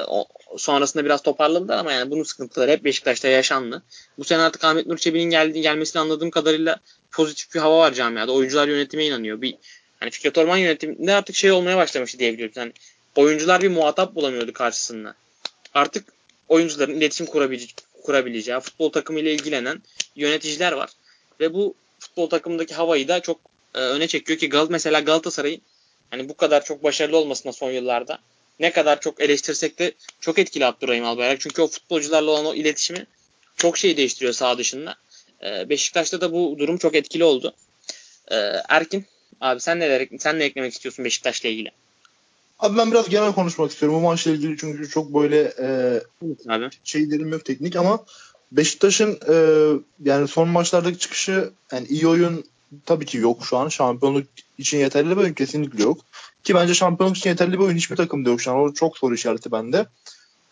o, sonrasında biraz toparladılar ama yani bunun sıkıntıları hep Beşiktaş'ta yaşandı. Bu sene artık Ahmet Nur Çebi'nin geldiği gelmesini anladığım kadarıyla pozitif bir hava var camiada. Oyuncular yönetime inanıyor. Bir hani Fikret Orman yönetiminde artık şey olmaya başlamıştı diye biliyoruz. Yani oyuncular bir muhatap bulamıyordu karşısında. Artık oyuncuların iletişim kurabileceği, kurabileceği futbol takımıyla ilgilenen yöneticiler var. Ve bu futbol takımındaki havayı da çok e, öne çekiyor ki Gal mesela Galatasaray'ın hani bu kadar çok başarılı olmasına son yıllarda ne kadar çok eleştirsek de çok etkili Abdurrahim Albayrak. Çünkü o futbolcularla olan o iletişimi çok şey değiştiriyor sağ dışında. E, Beşiktaş'ta da bu durum çok etkili oldu. E, Erkin abi sen neler sen ne eklemek istiyorsun Beşiktaş'la ilgili? Abi ben biraz genel konuşmak istiyorum. Bu maçla ilgili çünkü çok böyle e, abi. şeylerim yok teknik ama Beşiktaş'ın e, yani son maçlardaki çıkışı yani iyi oyun tabii ki yok şu an. Şampiyonluk için yeterli bir oyun kesinlikle yok. Ki bence şampiyonluk için yeterli bir oyun hiçbir takımda yok şu an. O çok soru işareti bende.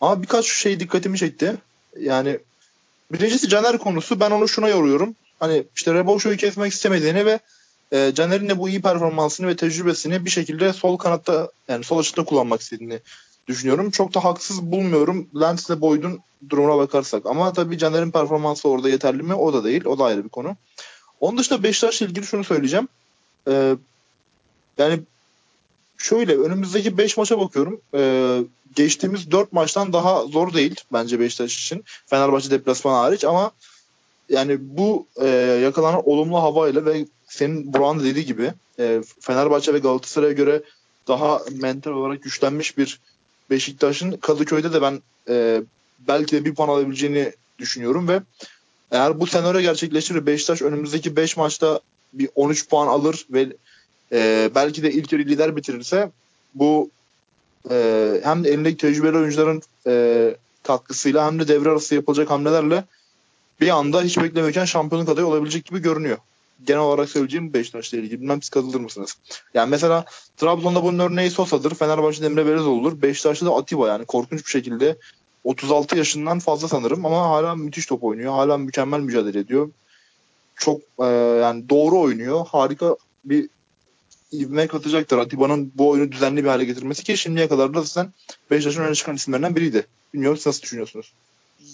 Ama birkaç şey dikkatimi çekti. Yani birincisi Caner konusu. Ben onu şuna yoruyorum. Hani işte Reboşo'yu kesmek istemediğini ve e, Caner'in de bu iyi performansını ve tecrübesini bir şekilde sol kanatta yani sol açıkta kullanmak istediğini düşünüyorum. Çok da haksız bulmuyorum Lens ile Boyd'un durumuna bakarsak. Ama tabii Caner'in performansı orada yeterli mi? O da değil. O da ayrı bir konu. Onun dışında Beşiktaş'la ilgili şunu söyleyeceğim. Ee, yani şöyle önümüzdeki 5 maça bakıyorum. Ee, geçtiğimiz 4 maçtan daha zor değil bence Beşiktaş için. Fenerbahçe deplasmanı hariç ama yani bu e, yakalanan olumlu havayla ve senin Burak'ın dediği gibi e, Fenerbahçe ve Galatasaray'a göre daha mental olarak güçlenmiş bir Beşiktaş'ın Kadıköy'de de ben e, belki de bir puan alabileceğini düşünüyorum ve eğer bu senaryo gerçekleşir Beşiktaş önümüzdeki 5 maçta bir 13 puan alır ve e, belki de ilk yarı lider bitirirse bu e, hem de elindeki tecrübeli oyuncuların e, katkısıyla hem de devre arası yapılacak hamlelerle bir anda hiç beklemiyken şampiyonluk adayı olabilecek gibi görünüyor. Genel olarak söyleyeceğim Beşiktaş'la ilgili. Bilmem siz katılır mısınız? Yani mesela Trabzon'da bunun örneği Sosa'dır. Fenerbahçe'de Emre Belezoğlu'dur. Beşiktaş'ta da Atiba yani korkunç bir şekilde 36 yaşından fazla sanırım ama hala müthiş top oynuyor. Hala mükemmel mücadele ediyor. Çok e, yani doğru oynuyor. Harika bir ivme katacaktır. Atiba'nın bu oyunu düzenli bir hale getirmesi ki şimdiye kadar da zaten Beşiktaş'ın öne çıkan isimlerinden biriydi. Bilmiyorum siz nasıl düşünüyorsunuz?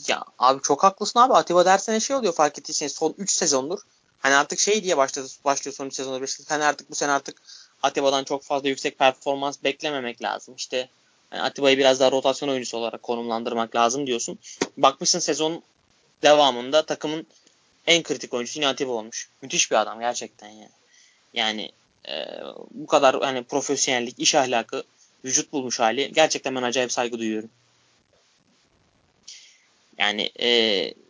Ya abi çok haklısın abi. Atiba dersene şey oluyor fark ettiyseniz son 3 sezondur. Hani artık şey diye başladı, başlıyor son 3 sezondur. Beşiktaş. Hani artık bu sene artık Atiba'dan çok fazla yüksek performans beklememek lazım. İşte yani Atiba'yı biraz daha rotasyon oyuncusu olarak konumlandırmak lazım diyorsun. Bakmışsın sezon devamında takımın en kritik oyuncusu yine Atiba olmuş. Müthiş bir adam gerçekten yani. Yani e, bu kadar hani profesyonellik, iş ahlakı, vücut bulmuş hali gerçekten ben acayip saygı duyuyorum. Yani e,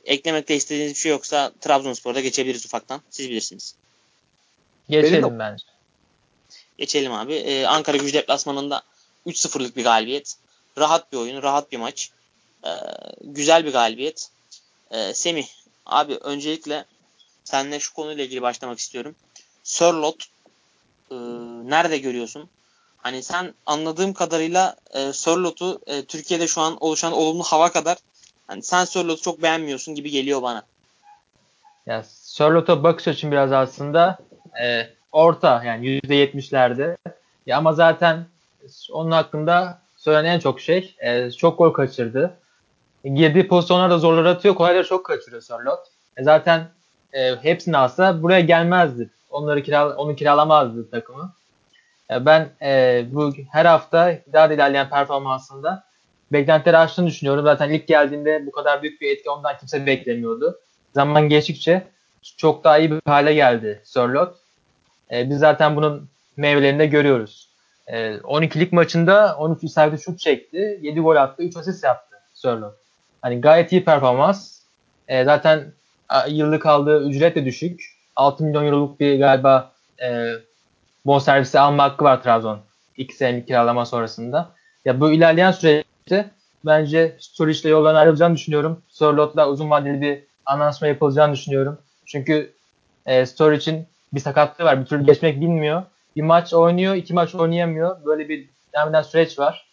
eklemekte istediğiniz bir şey yoksa Trabzonspor'da geçebiliriz ufaktan. Siz bilirsiniz. Geçelim Benim... bence. Geçelim abi. Ee, Ankara gücü deplasmanında 3-0'lık bir galibiyet. Rahat bir oyun, rahat bir maç. Ee, güzel bir galibiyet. Ee, Semih, abi öncelikle seninle şu konuyla ilgili başlamak istiyorum. Sörlot e, nerede görüyorsun? Hani sen anladığım kadarıyla e, Sörlot'u e, Türkiye'de şu an oluşan olumlu hava kadar hani sen Sörlot'u çok beğenmiyorsun gibi geliyor bana. Ya Sörlot'a bakış açım biraz aslında e, orta yani %70'lerde. Ya ama zaten onun hakkında söylenen en çok şey e, çok gol kaçırdı. Girdiği pozisyonlarda zorlar atıyor. Kolayları çok kaçırıyor Sörlot. E, zaten e, hepsini alsa buraya gelmezdi. Onları kiral onu kiralamazdı takımı. E, ben e, bu her hafta daha da ilerleyen performansında beklentileri aştığını düşünüyorum. Zaten ilk geldiğinde bu kadar büyük bir etki ondan kimse beklemiyordu. Zaman geçtikçe çok daha iyi bir hale geldi Sörlot. E, biz zaten bunun meyvelerini de görüyoruz. E, 12'lik maçında 13 isabetli şut çekti. 7 gol attı. 3 asist yaptı Sörlot. Hani gayet iyi performans. E, zaten yıllık aldığı ücret de düşük. 6 milyon euroluk bir galiba e, bonservisi alma hakkı var Trabzon. 2 senelik kiralama sonrasında. Ya bu ilerleyen süreçte bence Sturridge ile yoldan ayrılacağını düşünüyorum. Sörlot'la uzun vadeli bir anlaşma yapılacağını düşünüyorum. Çünkü e, Sturridge'in bir sakatlığı var. Bir türlü geçmek bilmiyor. Bir maç oynuyor, iki maç oynayamıyor. Böyle bir devam eden süreç var.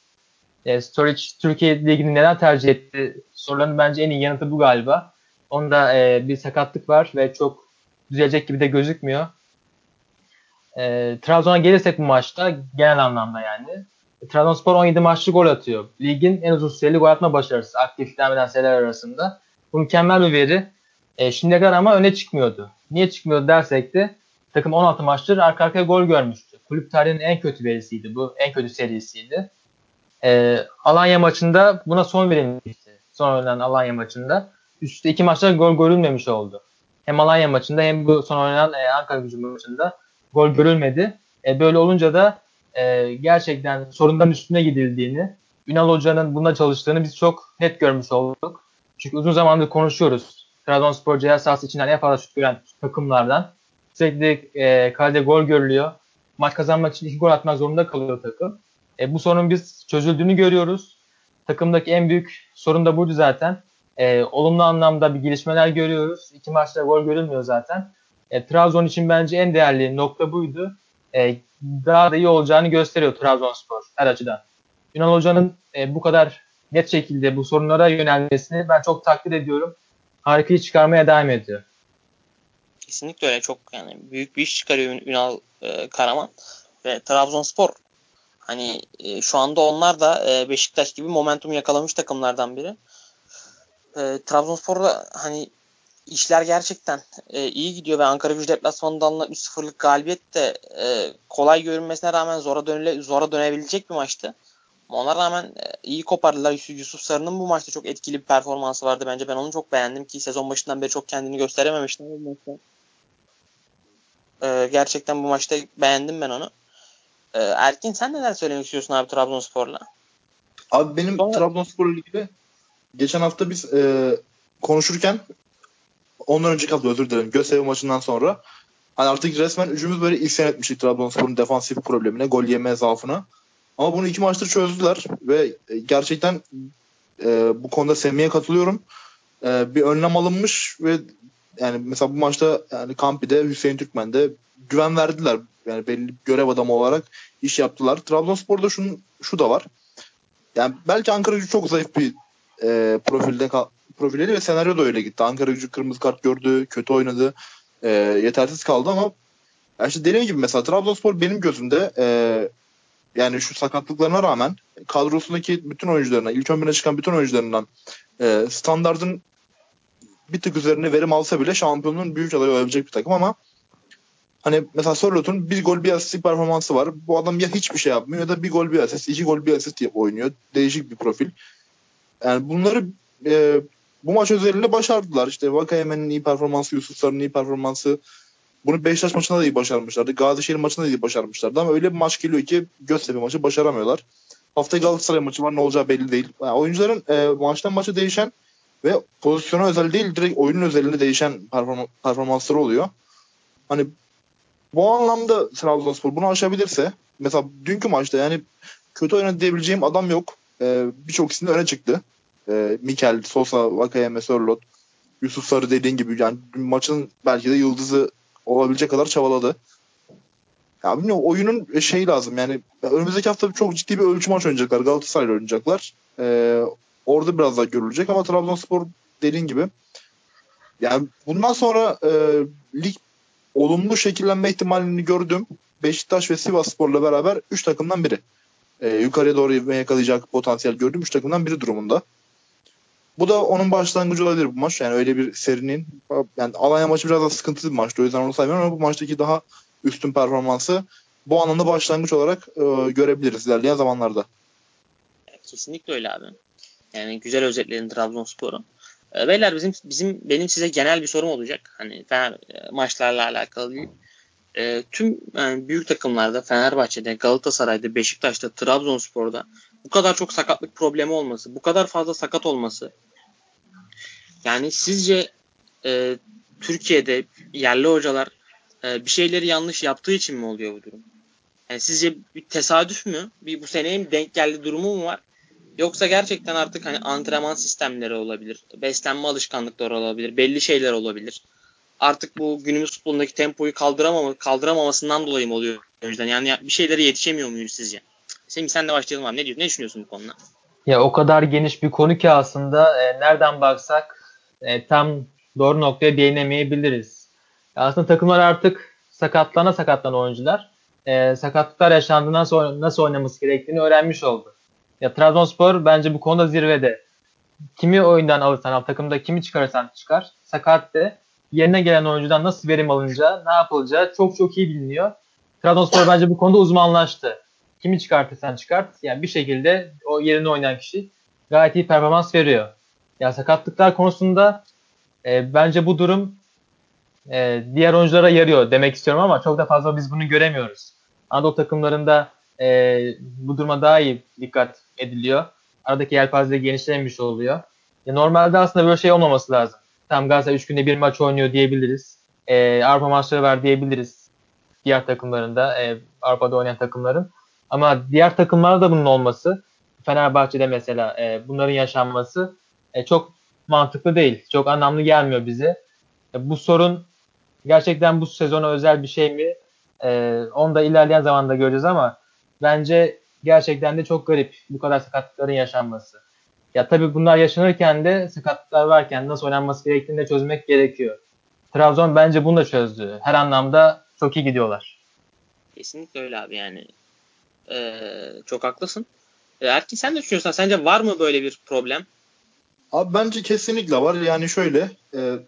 E, Sturridge Türkiye Ligi'ni neden tercih etti soruların bence en iyi yanıtı bu galiba. Onda e, bir sakatlık var ve çok düzelecek gibi de gözükmüyor. E, Trabzon'a gelirsek bu maçta genel anlamda yani. Trabzonspor 17 maçlı gol atıyor. Ligin en uzun süreli gol atma başarısı aktif devam eden arasında. Bu mükemmel bir veri. E, şimdiye kadar ama öne çıkmıyordu. Niye çıkmıyordu dersek de takım 16 maçtır arka arkaya gol görmüştü. Kulüp tarihinin en kötü verisiydi bu. En kötü serisiydi. E, Alanya maçında buna son verilmişti. son oynanan Alanya maçında. Üstte iki maçta gol görülmemiş oldu. Hem Alanya maçında hem bu son oynanan e, Ankara gücü maçında gol görülmedi. E, böyle olunca da e, gerçekten sorundan üstüne gidildiğini, Ünal Hoca'nın buna çalıştığını biz çok net görmüş olduk. Çünkü uzun zamandır konuşuyoruz. Trabzonspor ceza sahası içinden en fazla şut gören takımlardan. Sürekli e, kalede gol görülüyor. Maç kazanmak için iki gol atmak zorunda kalıyor takım. E, bu sorun biz çözüldüğünü görüyoruz. Takımdaki en büyük sorun da buydu zaten. E, olumlu anlamda bir gelişmeler görüyoruz. İki maçta gol görülmüyor zaten. E, Trabzon için bence en değerli nokta buydu. E, daha da iyi olacağını gösteriyor Trabzonspor her açıdan. Ünal Hoca'nın e, bu kadar net şekilde bu sorunlara yönelmesini ben çok takdir ediyorum. Harika iş çıkarmaya devam ediyor. Kesinlikle öyle. Çok yani büyük bir iş çıkarıyor Ünal e, Karaman ve Trabzonspor hani e, şu anda onlar da e, Beşiktaş gibi momentum yakalamış takımlardan biri. E, Trabzonspor'da hani işler gerçekten e, iyi gidiyor ve Ankara Gücü deplasmanında alınan 3-0'lık galibiyet de e, kolay görünmesine rağmen zora dönüle, zora dönebilecek bir maçtı. Ona rağmen e, iyi kopardılar. Yusuf Sarı'nın bu maçta çok etkili bir performansı vardı bence. Ben onu çok beğendim ki sezon başından beri çok kendini gösterememişti. E, gerçekten bu maçta beğendim ben onu. E, Erkin sen neler söylemek istiyorsun abi Trabzonspor'la? Abi benim Sonra... Trabzonspor'la ilgili geçen hafta biz e, konuşurken ondan önceki hafta özür dilerim. Göztepe maçından sonra hani artık resmen üçümüz böyle isyan etmiştik Trabzonspor'un defansif problemine, gol yeme zaafına. Ama bunu iki maçtır çözdüler ve gerçekten e, bu konuda Semih'e katılıyorum. E, bir önlem alınmış ve yani mesela bu maçta yani Kampi'de Hüseyin Türkmen'de güven verdiler. Yani belli görev adamı olarak iş yaptılar. Trabzonspor'da şunun, şu da var. Yani belki Ankara çok zayıf bir e, profilde profilleri ve senaryo da öyle gitti. Ankara gücü kırmızı kart gördü, kötü oynadı, e, yetersiz kaldı ama yani işte dediğim gibi mesela Trabzonspor benim gözümde e, yani şu sakatlıklarına rağmen kadrosundaki bütün oyuncularına, ilk 11'e çıkan bütün oyuncularından e, standartın bir tık üzerine verim alsa bile şampiyonluğun büyük adayı olabilecek bir takım ama hani mesela Sörlot'un bir gol bir asist performansı var. Bu adam ya hiçbir şey yapmıyor ya da bir gol bir asist, iki gol bir asist oynuyor. Değişik bir profil. Yani bunları e, bu maç özelinde başardılar. İşte Vakayemen'in iyi performansı, Yusuf Sarı'nın iyi performansı. Bunu Beşiktaş maçında da iyi başarmışlardı. Gazişehir maçında da iyi başarmışlardı ama öyle bir maç geliyor ki Göztepe maçı başaramıyorlar. Haftaya Galatasaray maçı var ne olacağı belli değil. Yani oyuncuların e, maçtan maça değişen ve pozisyona özel değil direkt oyunun özelinde değişen perform- performansları oluyor. Hani bu anlamda Trabzonspor bunu aşabilirse mesela dünkü maçta yani kötü oynadı diyebileceğim adam yok. Ee, Birçok isim öne çıktı. Ee, Mikel, Sosa, Vakayeme, Sörlot, Yusuf Sarı dediğin gibi yani maçın belki de yıldızı olabilecek kadar çabaladı. Ya bilmiyorum oyunun şey lazım yani önümüzdeki hafta çok ciddi bir ölçü maç oynayacaklar. Galatasaray'la oynayacaklar. Ee, orada biraz daha görülecek ama Trabzonspor dediğin gibi yani bundan sonra e, lig olumlu şekillenme ihtimalini gördüm. Beşiktaş ve Sivasspor'la beraber 3 takımdan biri. E, yukarıya doğru yakalayacak potansiyel gördüm 3 takımdan biri durumunda. Bu da onun başlangıcı olabilir bu maç. Yani öyle bir serinin yani Alanya maçı biraz da sıkıntılı bir maçtı. O yüzden onu saymıyorum ama bu maçtaki daha üstün performansı bu anlamda başlangıç olarak e, görebiliriz ilerleyen zamanlarda. Kesinlikle öyle abi. Yani güzel özetledin Trabzonspor'u. E, beyler bizim bizim benim size genel bir sorum olacak. Hani Fener e, maçlarla alakalı değil. E, tüm yani büyük takımlarda Fenerbahçe'de, Galatasaray'da, Beşiktaş'ta, Trabzonspor'da bu kadar çok sakatlık problemi olması, bu kadar fazla sakat olması yani sizce e, Türkiye'de yerli hocalar e, bir şeyleri yanlış yaptığı için mi oluyor bu durum? Yani sizce bir tesadüf mü? Bir bu seneye mi denk geldi durumu mu var? Yoksa gerçekten artık hani antrenman sistemleri olabilir, beslenme alışkanlıkları olabilir, belli şeyler olabilir. Artık bu günümüz futbolundaki tempoyu kaldıramama, kaldıramamasından dolayı mı oluyor yüzden? Yani bir şeylere yetişemiyor muyuz sizce? Semih sen de başlayalım abi. Ne diyorsun? Ne düşünüyorsun bu konuda? Ya o kadar geniş bir konu ki aslında e, nereden baksak e, tam doğru noktaya değinemeyebiliriz. Aslında takımlar artık sakatlana sakatlana oyuncular e, sakatlıklar yaşandığından sonra nasıl oynaması gerektiğini öğrenmiş oldu. Ya Trabzonspor bence bu konuda zirvede. Kimi oyundan alırsan al, takımda kimi çıkarırsan çıkar. Sakat de yerine gelen oyuncudan nasıl verim alınacağı, ne yapılacağı çok çok iyi biliniyor. Trabzonspor bence bu konuda uzmanlaştı. Kimi çıkartırsan çıkart. Yani bir şekilde o yerine oynayan kişi gayet iyi performans veriyor. Ya sakatlıklar konusunda e, bence bu durum e, diğer oyunculara yarıyor demek istiyorum ama çok da fazla biz bunu göremiyoruz. Anadolu takımlarında e, bu duruma daha iyi dikkat ediliyor. Aradaki yelpaze genişlemiş oluyor. Ya normalde aslında böyle şey olmaması lazım. Tam Galatasaray 3 günde bir maç oynuyor diyebiliriz. E, Avrupa maçları var diyebiliriz. Diğer takımlarında, e, Avrupa'da oynayan takımların. Ama diğer takımlarda da bunun olması, Fenerbahçe'de mesela e, bunların yaşanması e, çok mantıklı değil. Çok anlamlı gelmiyor bize. E, bu sorun gerçekten bu sezona özel bir şey mi? E, onu da ilerleyen zamanda göreceğiz ama bence gerçekten de çok garip bu kadar sakatlıkların yaşanması. Ya tabii bunlar yaşanırken de sakatlıklar varken nasıl oynanması gerektiğini de çözmek gerekiyor. Trabzon bence bunu da çözdü. Her anlamda çok iyi gidiyorlar. Kesinlikle öyle abi yani. Ee, çok haklısın. Ee, Erkin sen de düşünüyorsan sence var mı böyle bir problem? Abi bence kesinlikle var. Yani şöyle e,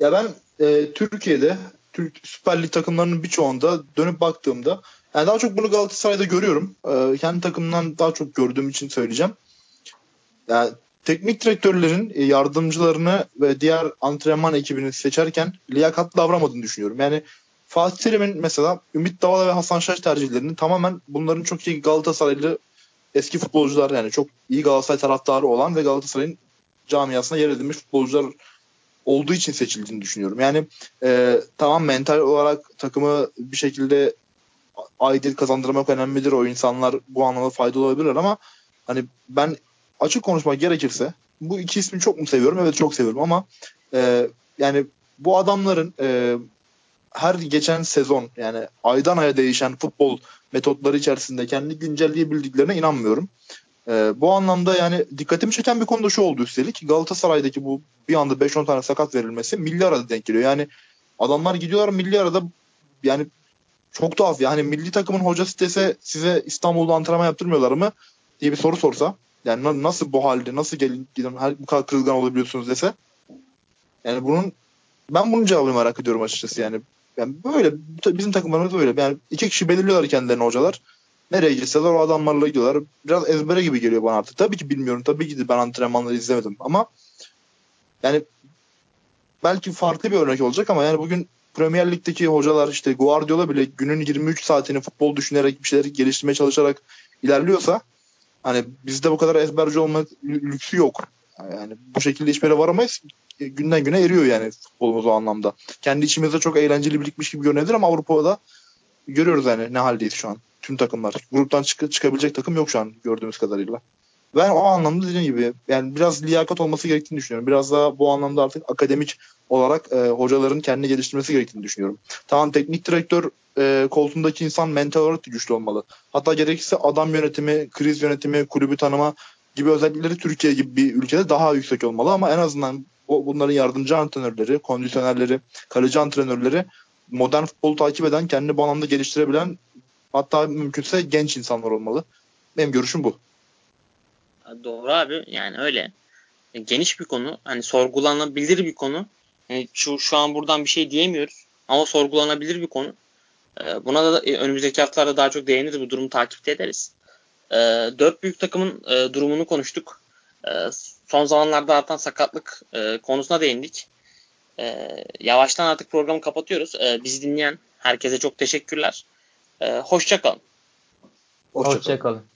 ya ben e, Türkiye'de Türk Süper Lig takımlarının birçoğunda dönüp baktığımda yani daha çok bunu Galatasaray'da görüyorum. E, kendi takımından daha çok gördüğüm için söyleyeceğim. Yani teknik direktörlerin e, yardımcılarını ve diğer antrenman ekibini seçerken liyakatlı davranmadığını düşünüyorum. Yani Fatih Terim'in mesela Ümit Davala ve Hasan Şaş tercihlerinin tamamen bunların çok iyi Galatasaraylı eski futbolcular yani çok iyi Galatasaray taraftarı olan ve Galatasaray'ın camiasına yer edilmiş futbolcular olduğu için seçildiğini düşünüyorum. Yani e, tamam mental olarak takımı bir şekilde aidiyet kazandırmak önemlidir. O insanlar bu anlamda faydalı olabilirler ama hani ben açık konuşmak gerekirse bu iki ismi çok mu seviyorum? Evet çok seviyorum ama e, yani bu adamların e, her geçen sezon yani aydan aya değişen futbol metotları içerisinde kendi güncelleyebildiklerine inanmıyorum. E, bu anlamda yani dikkatimi çeken bir konu da şu oldu üstelik. Galatasaray'daki bu bir anda 5-10 tane sakat verilmesi milli arada denk geliyor. Yani adamlar gidiyorlar milli arada yani çok tuhaf. Yani milli takımın hocası dese size İstanbul'da antrenman yaptırmıyorlar mı diye bir soru sorsa. Yani nasıl bu halde nasıl gelin gidin bu kadar kırılgan olabiliyorsunuz dese. Yani bunun ben bunun cevabını merak ediyorum açıkçası yani. Yani böyle bizim takımlarımız böyle. Yani iki kişi belirliyorlar kendilerini hocalar. Nereye gitseler o adamlarla gidiyorlar. Biraz ezbere gibi geliyor bana artık. Tabii ki bilmiyorum. Tabii ki ben antrenmanları izlemedim. Ama yani belki farklı bir örnek olacak ama yani bugün Premier Lig'deki hocalar işte Guardiola bile günün 23 saatini futbol düşünerek bir şeyleri geliştirmeye çalışarak ilerliyorsa hani bizde bu kadar ezberci olma lüksü yok. Yani bu şekilde hiçbir yere varamayız. Günden güne eriyor yani futbolumuz o anlamda. Kendi içimizde çok eğlenceli birikmiş gibi görünebilir ama Avrupa'da görüyoruz yani ne haldeyiz şu an. Tüm takımlar. Gruptan çık çıkabilecek takım yok şu an gördüğümüz kadarıyla. Ben o anlamda dediğim gibi yani biraz liyakat olması gerektiğini düşünüyorum. Biraz daha bu anlamda artık akademik olarak e, hocaların kendini geliştirmesi gerektiğini düşünüyorum. Tamam teknik direktör e, koltuğundaki insan mental olarak da güçlü olmalı. Hatta gerekirse adam yönetimi, kriz yönetimi, kulübü tanıma gibi özellikleri Türkiye gibi bir ülkede daha yüksek olmalı ama en azından o, bunların yardımcı antrenörleri, kondisyonerleri, kaleci antrenörleri modern futbolu takip eden, kendini bu geliştirebilen hatta mümkünse genç insanlar olmalı. Benim görüşüm bu. Doğru abi yani öyle. Geniş bir konu. Hani sorgulanabilir bir konu. Yani şu, şu an buradan bir şey diyemiyoruz. Ama sorgulanabilir bir konu. Ee, buna da e, önümüzdeki haftalarda daha çok değiniriz. Bu durumu takip ederiz. Ee, dört büyük takımın e, durumunu konuştuk. Ee, son zamanlarda artan sakatlık e, konusuna değindik. Yavaştan artık programı kapatıyoruz. Bizi dinleyen herkese çok teşekkürler. Hoşçakalın. Hoşçakalın. Hoşça